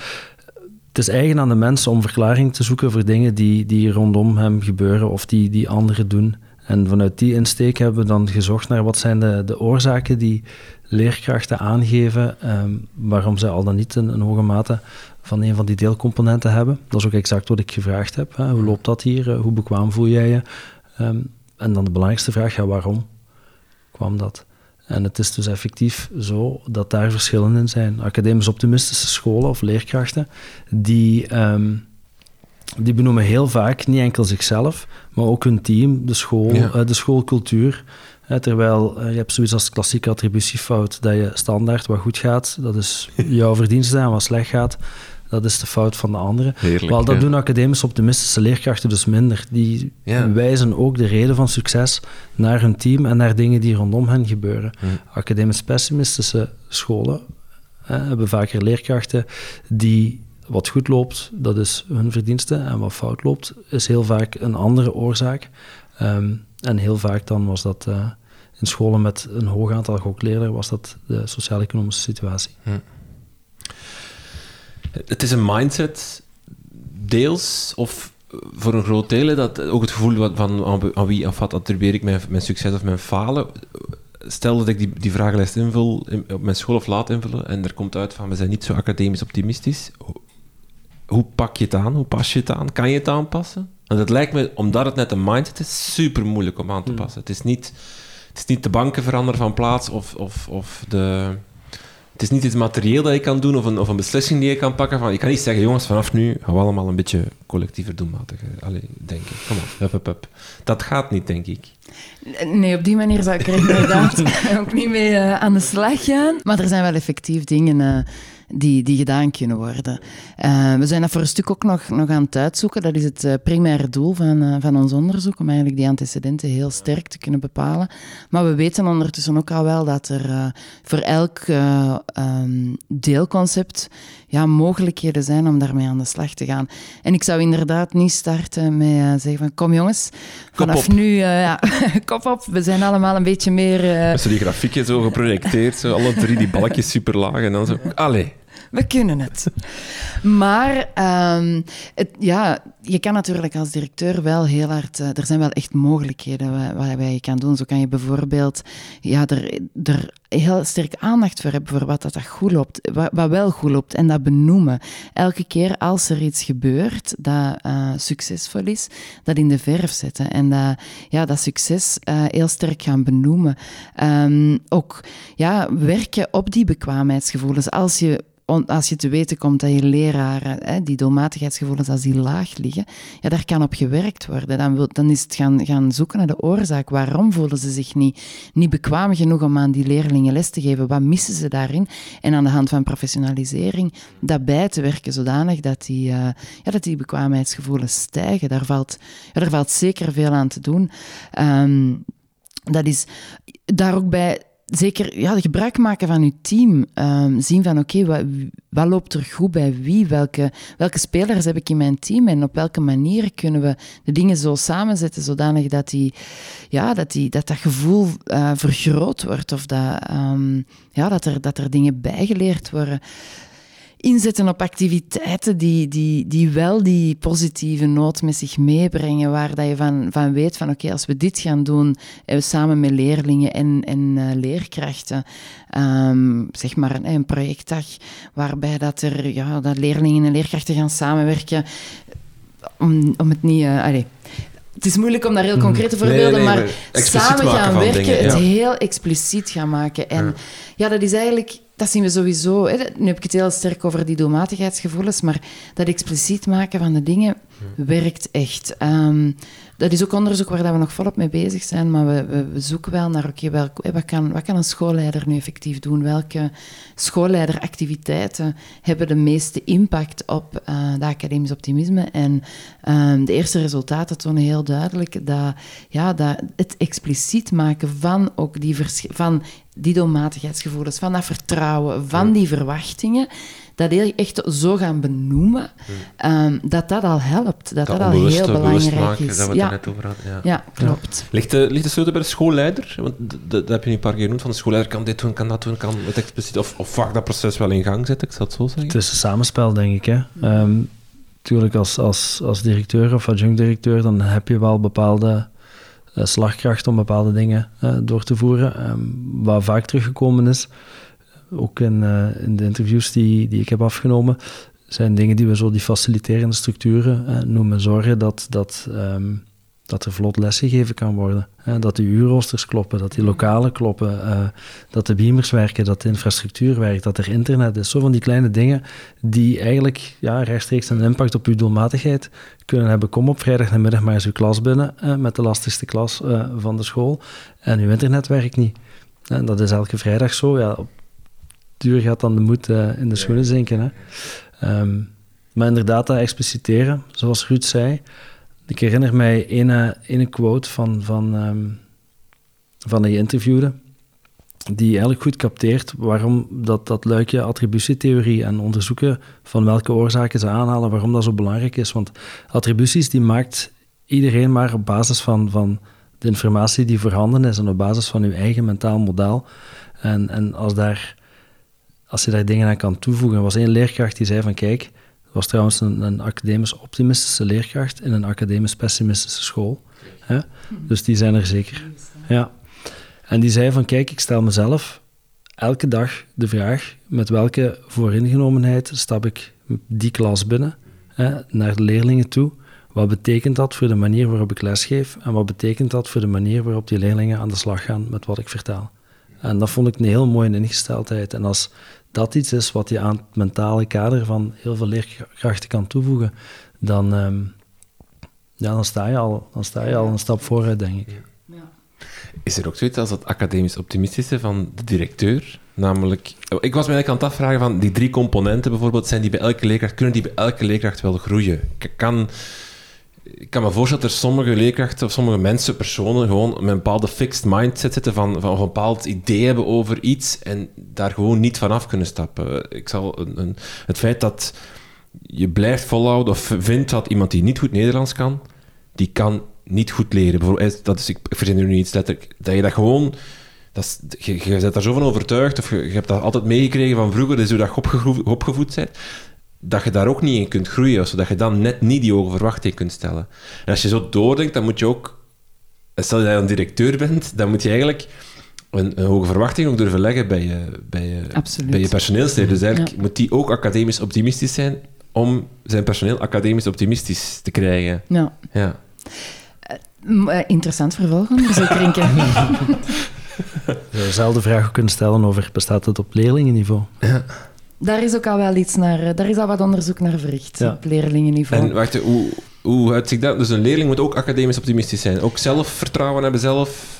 het is eigen aan de mens om verklaring te zoeken voor dingen die, die rondom hem gebeuren of die, die anderen doen. En vanuit die insteek hebben we dan gezocht naar wat zijn de, de oorzaken die leerkrachten aangeven um, waarom zij al dan niet een, hoge mate van een van die deelcomponenten hebben. Dat is ook exact wat ik gevraagd heb. Hè. Hoe loopt dat hier? Hoe bekwaam voel jij je? Um, en dan de belangrijkste vraag, ja, waarom kwam dat? En het is dus effectief zo dat daar verschillen in zijn. Academisch optimistische scholen of leerkrachten, die, um, die benoemen heel vaak niet enkel zichzelf, maar ook hun team, de school, uh, de schoolcultuur. Terwijl uh, je hebt zoiets als klassieke attributiefout, dat je standaard wat goed gaat, dat is [LAUGHS] jouw verdienste en wat slecht gaat, dat is de fout van de anderen. Wel, dat doen academisch optimistische leerkrachten dus minder. Die wijzen ook de reden van succes naar hun team en naar dingen die rondom hen gebeuren. Academisch pessimistische scholen hè, hebben vaker leerkrachten die wat goed loopt, dat is hun verdienste. En wat fout loopt, is heel vaak een andere oorzaak. Ehm, en heel vaak dan was dat uh, in scholen met een hoog aantal gokleerlingen, was dat de sociaal-economische situatie. Het is een mindset, deels, of voor een groot deel, dat ook het gevoel van aan wie of wat attribueer ik mijn, mijn succes of mijn falen. Stel dat ik die, die vragenlijst invul, op mijn school of laat invullen, en er komt uit van we zijn niet zo academisch optimistisch. Hoe pak je het aan? Hoe pas je het aan? Kan je het aanpassen? Want het lijkt me, omdat het net een mindset is, super moeilijk om aan te hmm. passen. Het, is niet, het is niet de banken veranderen van plaats of, of, of de het is niet iets materieel dat je kan doen of een, of een beslissing die je kan pakken. Van, je kan niet zeggen, jongens, vanaf nu gaan we allemaal een beetje collectiever doelmatig Allee, denken. Kom op, hup, hup, hup. Dat gaat niet, denk ik. Nee, op die manier zou ik er inderdaad [LAUGHS] ook niet mee uh, aan de slag gaan. Maar er zijn wel effectief dingen uh, die, die gedaan kunnen worden. Uh, we zijn dat voor een stuk ook nog, nog aan het uitzoeken. Dat is het uh, primaire doel van, uh, van ons onderzoek, om eigenlijk die antecedenten heel sterk te kunnen bepalen. Maar we weten ondertussen ook al wel dat er voor elk um, deelconcept ja, mogelijkheden zijn om daarmee aan de slag te gaan. En ik zou inderdaad niet starten met zeggen van kom jongens, vanaf nu, [LAUGHS] ja, kop op, we zijn allemaal een beetje meer... Met die grafieken zo geprojecteerd, zo, alle drie die balkjes super laag en dan zo, allee. We kunnen het. Maar um, het, ja, je kan natuurlijk als directeur wel heel hard... Uh, er zijn wel echt mogelijkheden wat je kan doen. Zo kan je bijvoorbeeld ja, er, er heel sterk aandacht voor hebben voor wat dat, goed loopt, wat, wat, wel goed loopt en dat benoemen. Elke keer als er iets gebeurt dat uh, succesvol is, dat in de verf zetten en dat, ja, dat succes uh, heel sterk gaan benoemen. Um, ook ja, werken op die bekwaamheidsgevoelens. Als je als je te weten komt dat je leraren, hè, die doelmatigheidsgevoelens, als die laag liggen, ja, daar kan op gewerkt worden. Dan, wil, dan is het gaan, gaan zoeken naar de oorzaak. Waarom voelen ze zich niet, niet bekwaam genoeg om aan die leerlingen les te geven? Wat missen ze daarin? En aan de hand van professionalisering dat bij te werken, zodanig dat die, uh, ja, dat die bekwaamheidsgevoelens stijgen. Daar valt, ja, daar valt zeker veel aan te doen. Um, dat is daar ook bij zeker ja, gebruik maken van je team. Um, zien van oké, wat, wat, loopt er goed bij wie? Welke, welke spelers heb ik in mijn team? En op welke manier kunnen we de dingen zo samenzetten zodanig dat die, ja, dat, die, dat, dat gevoel uh, vergroot wordt of dat, um, ja, dat, er, dat er dingen bijgeleerd worden inzetten op activiteiten die, die, die wel die positieve noot met zich meebrengen, waar dat je van, van weet van oké, als we dit gaan doen, eh, samen met leerlingen en, en uh, leerkrachten, um, zeg maar een, een, projectdag waarbij dat er ja, dat leerlingen en leerkrachten gaan samenwerken, om, om het niet... Uh, allez, het is moeilijk om daar heel mhm. concrete voorbeelden, nee, nee, maar, maar samen gaan werken, dingen, ja. het heel expliciet gaan maken. En ja. ja, dat is eigenlijk dat zien we sowieso. Hè. Nu heb ik het heel sterk over die doelmatigheidsgevoelens, maar dat expliciet maken van de dingen werkt echt. Um, dat is ook onderzoek waar we nog volop mee bezig zijn, maar we, we, zoeken wel naar, oké, okay, wat, kan, wat kan een schoolleider nu effectief doen? Welke schoolleideractiviteiten hebben de meeste impact op uh, de academisch optimisme? En um, de eerste resultaten tonen heel duidelijk dat, ja, dat het expliciet maken van, ook die van die doelmatigheidsgevoelens, van dat vertrouwen, van die verwachtingen, dat heel echt zo gaan benoemen, um, dat dat al helpt. Dat dat, dat al heel belangrijk maken, is. Dat we ja. net over hadden. Ja, ja klopt. Ligt, de, ligt de sleutel bij de schoolleider? Want dat heb je een paar keer genoemd. Van de schoolleider kan dit doen, kan dat doen, kan het expliciet... Of, of vaak dat proces wel in gang zetten, ik zal het zo zeggen. Het is een samenspel, denk ik. Hè. Um, natuurlijk, als, als, als directeur of adjunct-directeur, dan heb je wel bepaalde uh, slagkracht om bepaalde dingen uh, door te voeren. Um, wat vaak teruggekomen is, ook in, uh, in de interviews die, die ik heb afgenomen, zijn dingen die we zo die faciliterende structuren noemen. Zorgen dat, dat, um, dat er vlot lesgegeven kan worden. Hè? Dat de uurroosters kloppen, dat die lokalen kloppen, uh, dat de beamers werken, dat de infrastructuur werkt, dat er internet is. Zo van die kleine dingen die eigenlijk ja, rechtstreeks een impact op uw doelmatigheid kunnen hebben. Kom op vrijdag middag maar eens uw klas binnen met de lastigste klas van de school en uw internet werkt niet. En dat is elke vrijdag zo. Ja, op duur gaat dan de moed uh, in de schoenen zinken. Hè. Um, maar inderdaad, dat expliciteren, zoals Ruud zei. Ik herinner mij een, quote van, van, um, van die interviewde, die eigenlijk goed capteert waarom dat, dat luikje attributietheorie en onderzoeken van welke oorzaken ze aanhalen, waarom dat zo belangrijk is. Want attributies die maakt iedereen maar op basis van, van de informatie die voorhanden is en op basis van uw eigen mentaal model. En, en als daar als je daar dingen aan kan toevoegen. Er was één leerkracht die zei van kijk, was trouwens een, een academisch optimistische leerkracht in een academisch pessimistische school. Hè? Dus die zijn er zeker. Ja. En die zei van kijk, ik stel mezelf elke dag de vraag met welke vooringenomenheid stap ik die klas binnen, hè, naar de leerlingen toe. Wat betekent dat voor de manier waarop ik lesgeef en wat betekent dat voor de manier waarop die leerlingen aan de slag gaan met wat ik vertel? En dat vond ik een heel mooie ingesteldheid. En als dat iets is wat je aan het mentale kader van heel veel leerkrachten kan toevoegen, dan, um, ja, dan, sta, je al, dan sta je al een stap vooruit, denk ik. Is er ook zoiets als het academisch optimistische van de directeur? Namelijk, ik was me eigenlijk aan het afvragen van die drie componenten bijvoorbeeld, zijn die bij elke leerkracht, kunnen die bij elke leerkracht wel groeien? Kan ik kan me voorstellen dat er sommige leerkrachten of sommige mensen, personen, gewoon met een bepaalde fixed mindset zitten van, van een bepaald idee hebben over iets en daar gewoon niet vanaf kunnen stappen. Ik zal een, het feit dat je blijft volhouden of vindt dat iemand die niet goed Nederlands kan, die kan niet goed leren. Bijvoorbeeld, dat is, ik verzin er nu iets letterlijk, dat je dat gewoon... Dat je, je bent daar zo van overtuigd, of je, je hebt dat altijd meegekregen van vroeger, dus hoe dat je opgevoed, opgevoed bent dat je daar ook niet in kunt groeien, zodat je dan net niet die hoge verwachting kunt stellen. En als je zo doordenkt, dan moet je ook, stel dat je een directeur bent, dan moet je eigenlijk een, een hoge verwachting ook durven leggen bij je, bij je, bij je personeelsleden. Dus eigenlijk moet die ook academisch optimistisch zijn om zijn personeel academisch optimistisch te krijgen. Ja. ja. Uh, interessant vervolgonderzoek, denk ik. [LAUGHS] [LAUGHS] Je dezelfde vraag kunnen stellen over bestaat het op leerlingenniveau? Ja. Daar is ook al wel iets naar, eh, daar is al wat onderzoek naar verricht, op leerlingenniveau. En wacht, hoe, hoe uitziet dat? Dus een leerling moet ook academisch optimistisch zijn. Ook zelfvertrouwen hebben, zelf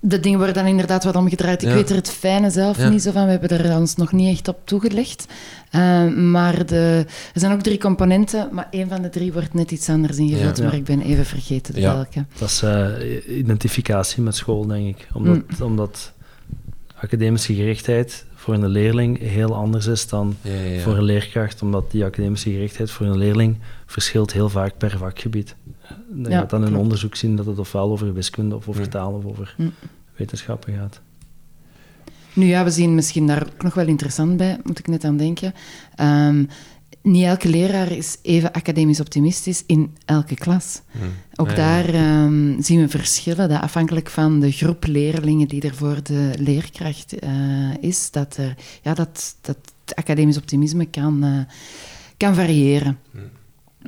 de dingen worden dan inderdaad wat omgedraaid. Ik weet er het fijne zelf niet zo van. We hebben er ons nog niet echt op toegelegd. Uh, maar de, er zijn ook drie componenten, maar één van de drie wordt net iets anders ingevuld. Maar ik ben even vergeten welke. Dat is uh, identificatie met school, denk ik. Omdat, mm. omdat academische gerichtheid voor een leerling heel anders is dan voor een leerkracht. Omdat die academische gerichtheid voor een leerling verschilt heel vaak per vakgebied. Dan ja, gaat dan in onderzoek zien dat het ofwel over wiskunde of over taal of over mm. wetenschappen gaat. Nu ja, we zien misschien daar ook nog wel interessant bij, moet ik net aan denken. Um, niet elke leraar is even academisch optimistisch in elke klas. Hmm. Ook daar ehm, zien we verschillen, dat afhankelijk van de groep leerlingen die er voor de leerkracht uh, is, dat, er, ja, dat, dat academisch optimisme kan, uh, kan variëren. Hmm.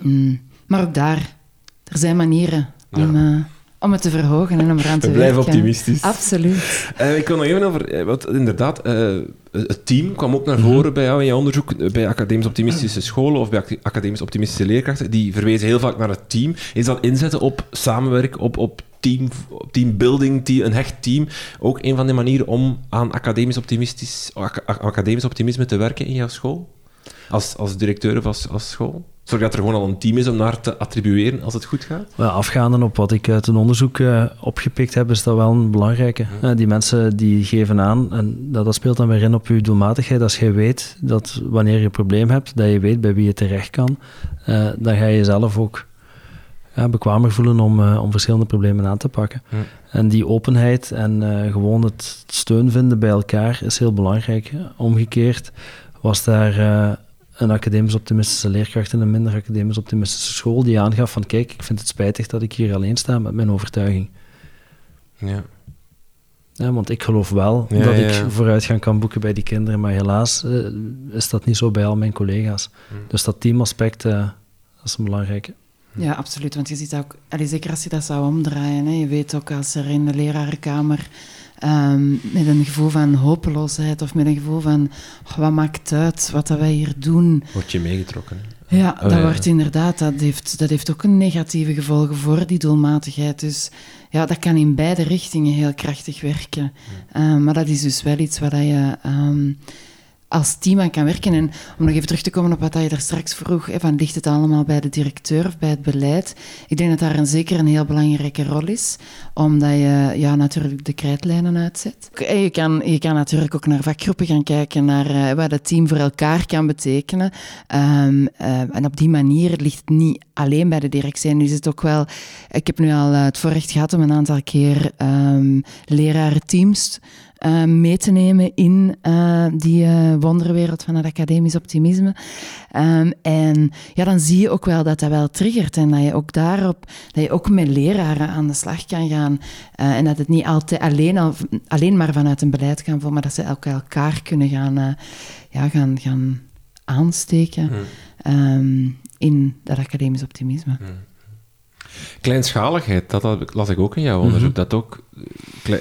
Mm. Maar ook daar, er zijn manieren om... Uh, om het te verhogen en om eraan te werken. Blijf optimistisch. Absoluut. Uh, ik wil nog even over... Wat, inderdaad, uh, het team kwam ook naar voren mhm. bij jou in je onderzoek, bij academisch optimistische scholen of bij academisch optimistische leerkrachten. Die verwezen heel vaak naar het team. Is dat inzetten op samenwerken, op, op team, teambuilding, team, een hecht team, ook een van de manieren om aan academisch, optimistisch, academisch optimisme te werken in jouw school? Als, als directeur of als, als school? Zorg dat er gewoon al een team is om naar te attribueren als het goed gaat? Afgaande op wat ik uit een onderzoek uh, opgepikt heb, is dat wel een belangrijke. Uh, die mensen die geven aan, en dat, dat, speelt dan weer in op je doelmatigheid. Als je weet dat wanneer je een probleem hebt, dat je weet bij wie je terecht kan, uh, dan ga je jezelf ook bekwamer voelen om, om verschillende problemen aan te pakken. En die openheid en gewoon het steun vinden bij elkaar is heel belangrijk. Omgekeerd was daar een academisch optimistische leerkracht in een minder academisch optimistische school die aangaf van kijk, ik vind het spijtig dat ik hier alleen sta met mijn overtuiging. Ja. ja want ik geloof wel dat ik vooruitgang kan boeken bij die kinderen, maar helaas uh, is dat niet zo bij al mijn collega's. Hmm. Dus dat teamaspect, uh, dat is een belangrijke. Ja, absoluut. Want je ziet ook, zeker als je dat zou omdraaien, hè, je weet ook als er in de lerarenkamer Ehm, met een gevoel van hopeloosheid of met een gevoel van wat maakt uit wat dat wij hier doen. Word je meegetrokken? Ja, oh, dat wordt inderdaad, dat heeft, dat heeft ook een negatieve gevolgen voor die doelmatigheid. Dus ja, dat kan in beide richtingen heel krachtig werken. Ehm, maar dat is dus wel iets wat je ehm, als team aan kan werken. En om nog even terug te komen op wat je daar straks vroeg, van ligt het allemaal bij de directeur of bij het beleid? Ik denk dat daar een, zeker een heel belangrijke rol is, omdat je ja, natuurlijk de krijtlijnen uitzet. je kan, je kan natuurlijk ook naar vakgroepen gaan kijken, naar uh, wat het team voor elkaar kan betekenen. Um, uh, en op die manier ligt het niet alleen bij de directie. Nu is het ook wel... Ik heb nu al uh, het voorrecht gehad om een aantal keer um, lerarenteams uh, mee te nemen in uh, die uh, wonderwereld van het academisch optimisme. Um, en ja, dan zie je ook wel dat dat wel triggert en dat je ook daarop, dat je ook met leraren aan de slag kan gaan en dat het niet altijd alleen, al, alleen maar vanuit een beleid kan volgen, maar dat ze ook elkaar kunnen gaan, ja, gaan, gaan aansteken hmm. um, in dat academisch optimisme. Hmm. Kleinschaligheid, dat, las ik ook in jouw onderzoek. Mhm. Dat ook,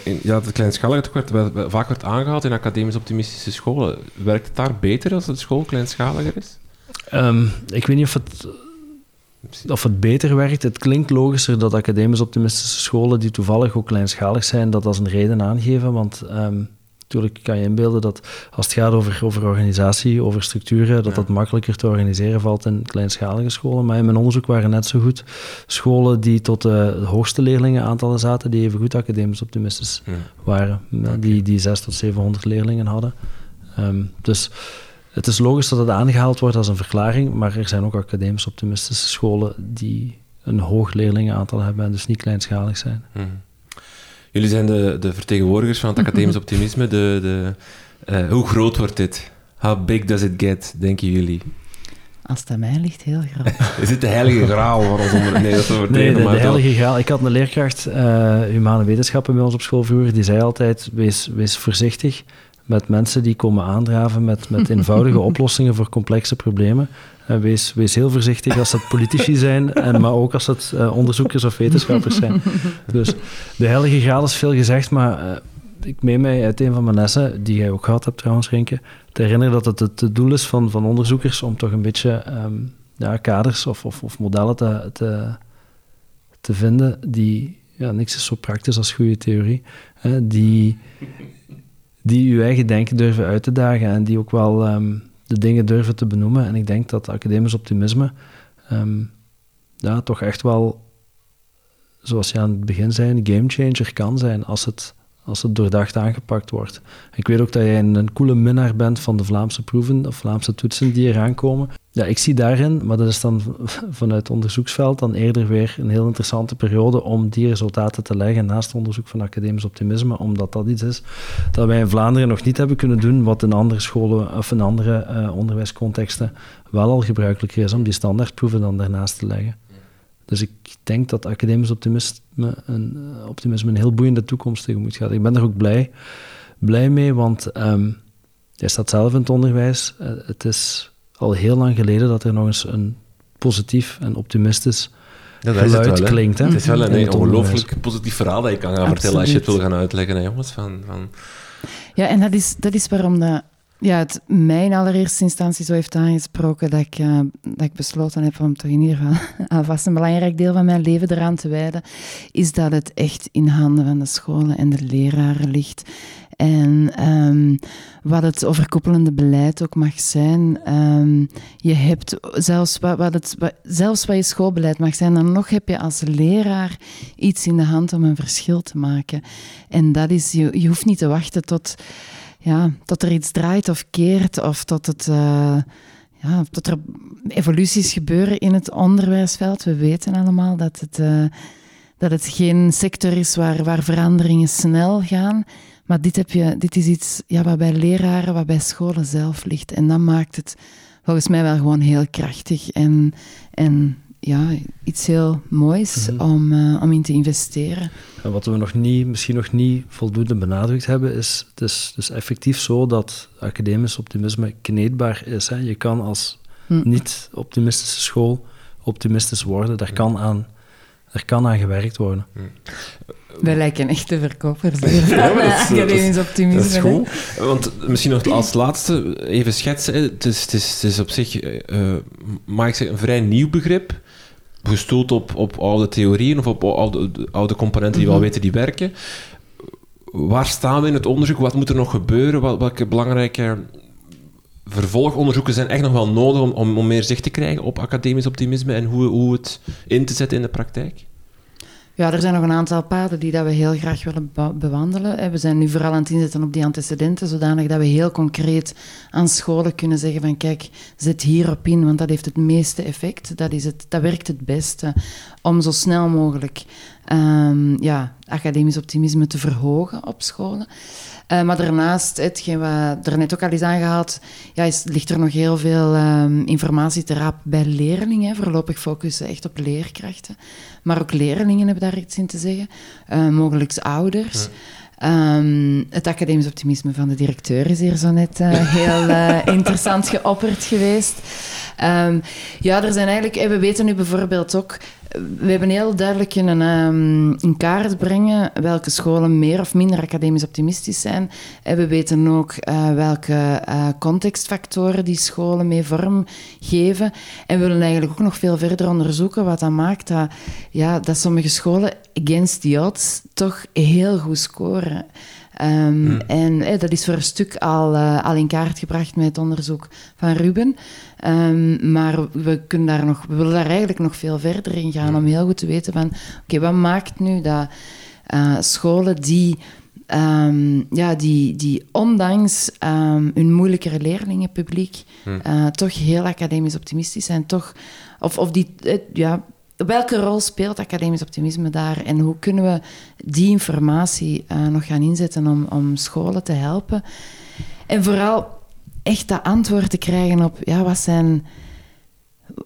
ja, dat kleinschaligheid werd, vaak wordt aangehaald in academisch optimistische scholen. Werkt het daar beter als de school kleinschaliger is? Um, ik weet niet of het, of het beter werkt. Het klinkt logischer dat academisch optimistische scholen, die toevallig ook kleinschalig zijn, dat als een reden aangeven. Want um, Natuurlijk kan je inbeelden dat als het gaat over, over organisatie, over structuren, dat dat makkelijker te organiseren valt in kleinschalige scholen. Maar in mijn onderzoek waren net zo goed scholen die tot de hoogste leerlingenaantallen zaten, die even goed academisch optimistisch waren. Die, die 600 tot 700 leerlingen hadden. Ehm, dus het is logisch dat het aangehaald wordt als een verklaring, maar er zijn ook academisch optimistische scholen die een hoog leerlingenaantal hebben en dus niet kleinschalig zijn. Jullie zijn de, de vertegenwoordigers van het [LAUGHS] academisch optimisme. De, de, uh, hoe groot wordt dit? How big does it get, denken jullie? Als het aan mij ligt, heel graag. [LAUGHS] Is dit de heilige graal voor ons onder... Nee, dat is nee, de, de heilige graal. Ik had een leerkracht, uh, humane wetenschappen bij ons op school vroeger, die zei altijd, wees, wees voorzichtig met mensen die komen aandraven met, met [LAUGHS] eenvoudige oplossingen voor complexe problemen. Uh, wees, wees heel voorzichtig als het politici [LAUGHS] zijn, en, maar ook als het uh, onderzoekers of wetenschappers zijn. Dus de heilige graal is veel gezegd, maar ik meen mij uit een van mijn lessen, die jij ook gehad hebt trouwens, Renke, te herinneren dat het het doel is van, van onderzoekers om toch een beetje um, ja, kaders of, of, of, modellen te, te, te vinden die, ja, niks is zo praktisch als goede theorie, hè, die, die uw eigen denken durven uit te dagen en die ook wel um, de dingen durven te benoemen. En ik denk dat academisch optimisme um, ja, toch echt wel, zoals je aan het begin zei, een gamechanger kan zijn als het als het doordacht aangepakt wordt. Ik weet ook dat jij een, coole minnaar bent van de Vlaamse proeven of Vlaamse toetsen die eraan komen. Ja, ik zie daarin, maar dat is dan [LAUGHS] vanuit onderzoeksveld dan eerder weer een heel interessante periode om die resultaten te leggen naast onderzoek van academisch optimisme, omdat dat iets is dat wij in Vlaanderen nog niet hebben kunnen doen, wat in andere scholen of in andere uh, onderwijscontexten wel al gebruikelijker is om die standaardproeven dan daarnaast te leggen. Dus ik denk dat academisch optimisme een, eh, optimisme een heel boeiende toekomst tegemoet gaat. Ik ben er ook blij, blij mee, want um, jij staat zelf in het onderwijs. Uh, het is al heel lang geleden dat er nog eens een positief en optimistisch ja, geluid het wel, klinkt. Hè? Het is wel een, ongelooflijk positief verhaal dat je kan gaan Absoluut. vertellen als je het wil gaan uitleggen, hè, jongens. Van, van... Ja, en dat is, dat is waarom dat ja, het mij in allereerste instantie zo heeft aangesproken dat ik, uh, dat ik besloten heb om toch in ieder geval [LAUGHS] alvast een belangrijk deel van mijn leven eraan te wijden, is dat het echt in handen van de scholen en de leraren ligt. En um, wat het overkoepelende beleid ook mag zijn, um, je hebt zelfs wat, wat het, zelfs wat je schoolbeleid mag zijn, dan nog heb je als leraar iets in de hand om een verschil te maken. En dat is, je, je hoeft niet te wachten tot ja, dat er iets draait of keert, of dat, het, uh, ja, dat er evoluties gebeuren in het onderwijsveld. We weten allemaal dat het, uh, dat het geen sector is waar, waar veranderingen snel gaan. Maar dit, heb je, dit is iets ja, wat bij leraren, wat bij scholen zelf ligt. En dat maakt het volgens mij wel gewoon heel krachtig en, en ja, iets heel moois mhm. om, uh, om in te investeren. En wat we nog niet, misschien nog niet voldoende benadrukt hebben, is het is dus effectief zo dat academisch optimisme kneedbaar is. Hè. Je kan als hm. niet-optimistische school optimistisch worden. Daar kan aan, daar kan aan gewerkt worden. Hm. Wij lijken echte verkopers [LAUGHS] ja, academisch optimisme. Dat is goed. Want misschien nog als laatste even schetsen. Het is, het is, het is op zich, uh, mag ik zeggen, een vrij nieuw begrip gestoeld op, op oude theorieën of op oude, oude componenten die we al mhm. weten die werken. Waar staan we in het onderzoek? Wat moet er nog gebeuren? Wat, welke belangrijke vervolgonderzoeken zijn echt nog wel nodig om, om, om meer zicht te krijgen op academisch optimisme en hoe, hoe het in te zetten in de praktijk? Ja, er zijn nog een aantal paden die dat we heel graag willen bewandelen. We zijn nu vooral aan het inzetten op die antecedenten, zodanig dat we heel concreet aan scholen kunnen zeggen van kijk, zet hierop in, want dat heeft het meeste effect. Dat, is het, dat werkt het beste om zo snel mogelijk um, ja, academisch optimisme te verhogen op scholen. Uh, maar daarnaast, hetgeen wat er net ook al is aangehaald, ja, is, ligt er nog heel veel um, informatie te raap bij leerlingen. Voorlopig focussen echt op leerkrachten. Maar ook leerlingen hebben daar iets in te zeggen. Uh, mogelijk ouders. Um, het academisch optimisme van de directeur is hier zo net uh, heel uh, [LAUGHS] interessant geopperd geweest. Um, ja, er zijn eigenlijk, we weten nu bijvoorbeeld ook we hebben heel duidelijk kunnen um, in kaart brengen welke scholen meer of minder academisch optimistisch zijn. En we weten ook uh, welke uh, contextfactoren die scholen mee vorm geven. En we willen eigenlijk ook nog veel verder onderzoeken wat dat maakt dat, ja, dat sommige scholen against the odds toch heel goed scoren. Um, En dat is voor een stuk al, uh, al in kaart gebracht met het onderzoek van Ruben. Um, maar we, kunnen daar nog, we willen daar eigenlijk nog veel verder in gaan om heel goed te weten van... Oké, wat maakt nu dat uh, scholen die... Um, ja, die, die ondanks um, hun moeilijkere leerlingenpubliek uh, toch heel academisch optimistisch zijn. Toch, of, of die, ja, welke rol speelt academisch optimisme daar en hoe kunnen we die informatie uh, nog gaan inzetten om, om scholen te helpen? En vooral echt dat antwoord te krijgen op ja, wat zijn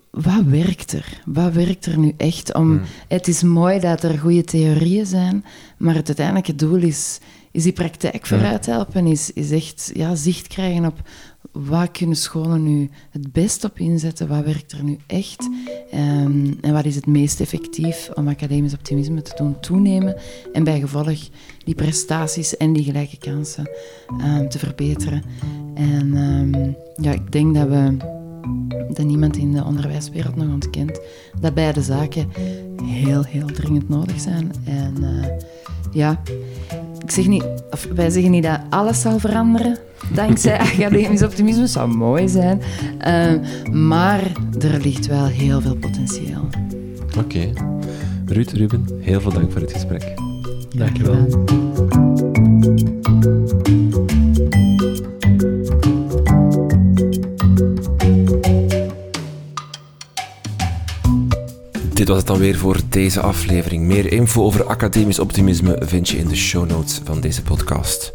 wat werkt er? Wat werkt er nu echt om... Hmm. Het is mooi dat er goede theorieën zijn, maar het uiteindelijke doel is, is die praktijk vooruit helpen, is, is echt ja, zicht krijgen op wat kunnen scholen nu het best op inzetten, wat werkt er nu echt ehm, en wat is het meest effectief om academisch optimisme te doen toenemen en bij gevolg die prestaties en die gelijke kansen ehm, te verbeteren. En ehm, ja, ik denk dat we dat niemand in de onderwijswereld nog ontkent dat beide zaken heel, heel dringend nodig zijn. En eh, ja, ik zeg niet, of wij zeggen niet dat alles zal veranderen dankzij [LAUGHS] academisch optimisme, zou mooi zijn. Eh, maar er ligt wel heel veel potentieel. Oké. Ruud, Ruben, heel veel dank voor het gesprek. Dankjewel. Dit was het dan weer voor deze aflevering. Meer info over academisch optimisme vind je in de show notes van deze podcast.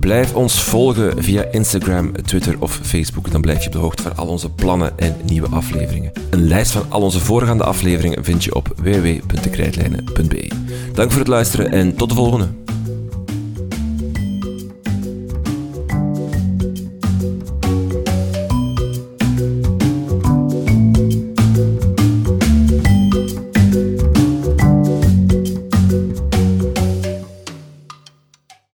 Blijf ons volgen via Instagram, Twitter of Facebook. Dan blijf je op de hoogte van al onze plannen en nieuwe afleveringen. Een lijst van al onze voorgaande afleveringen vind je op www.dekrijtlijnen.be. Dank voor het luisteren en tot de volgende.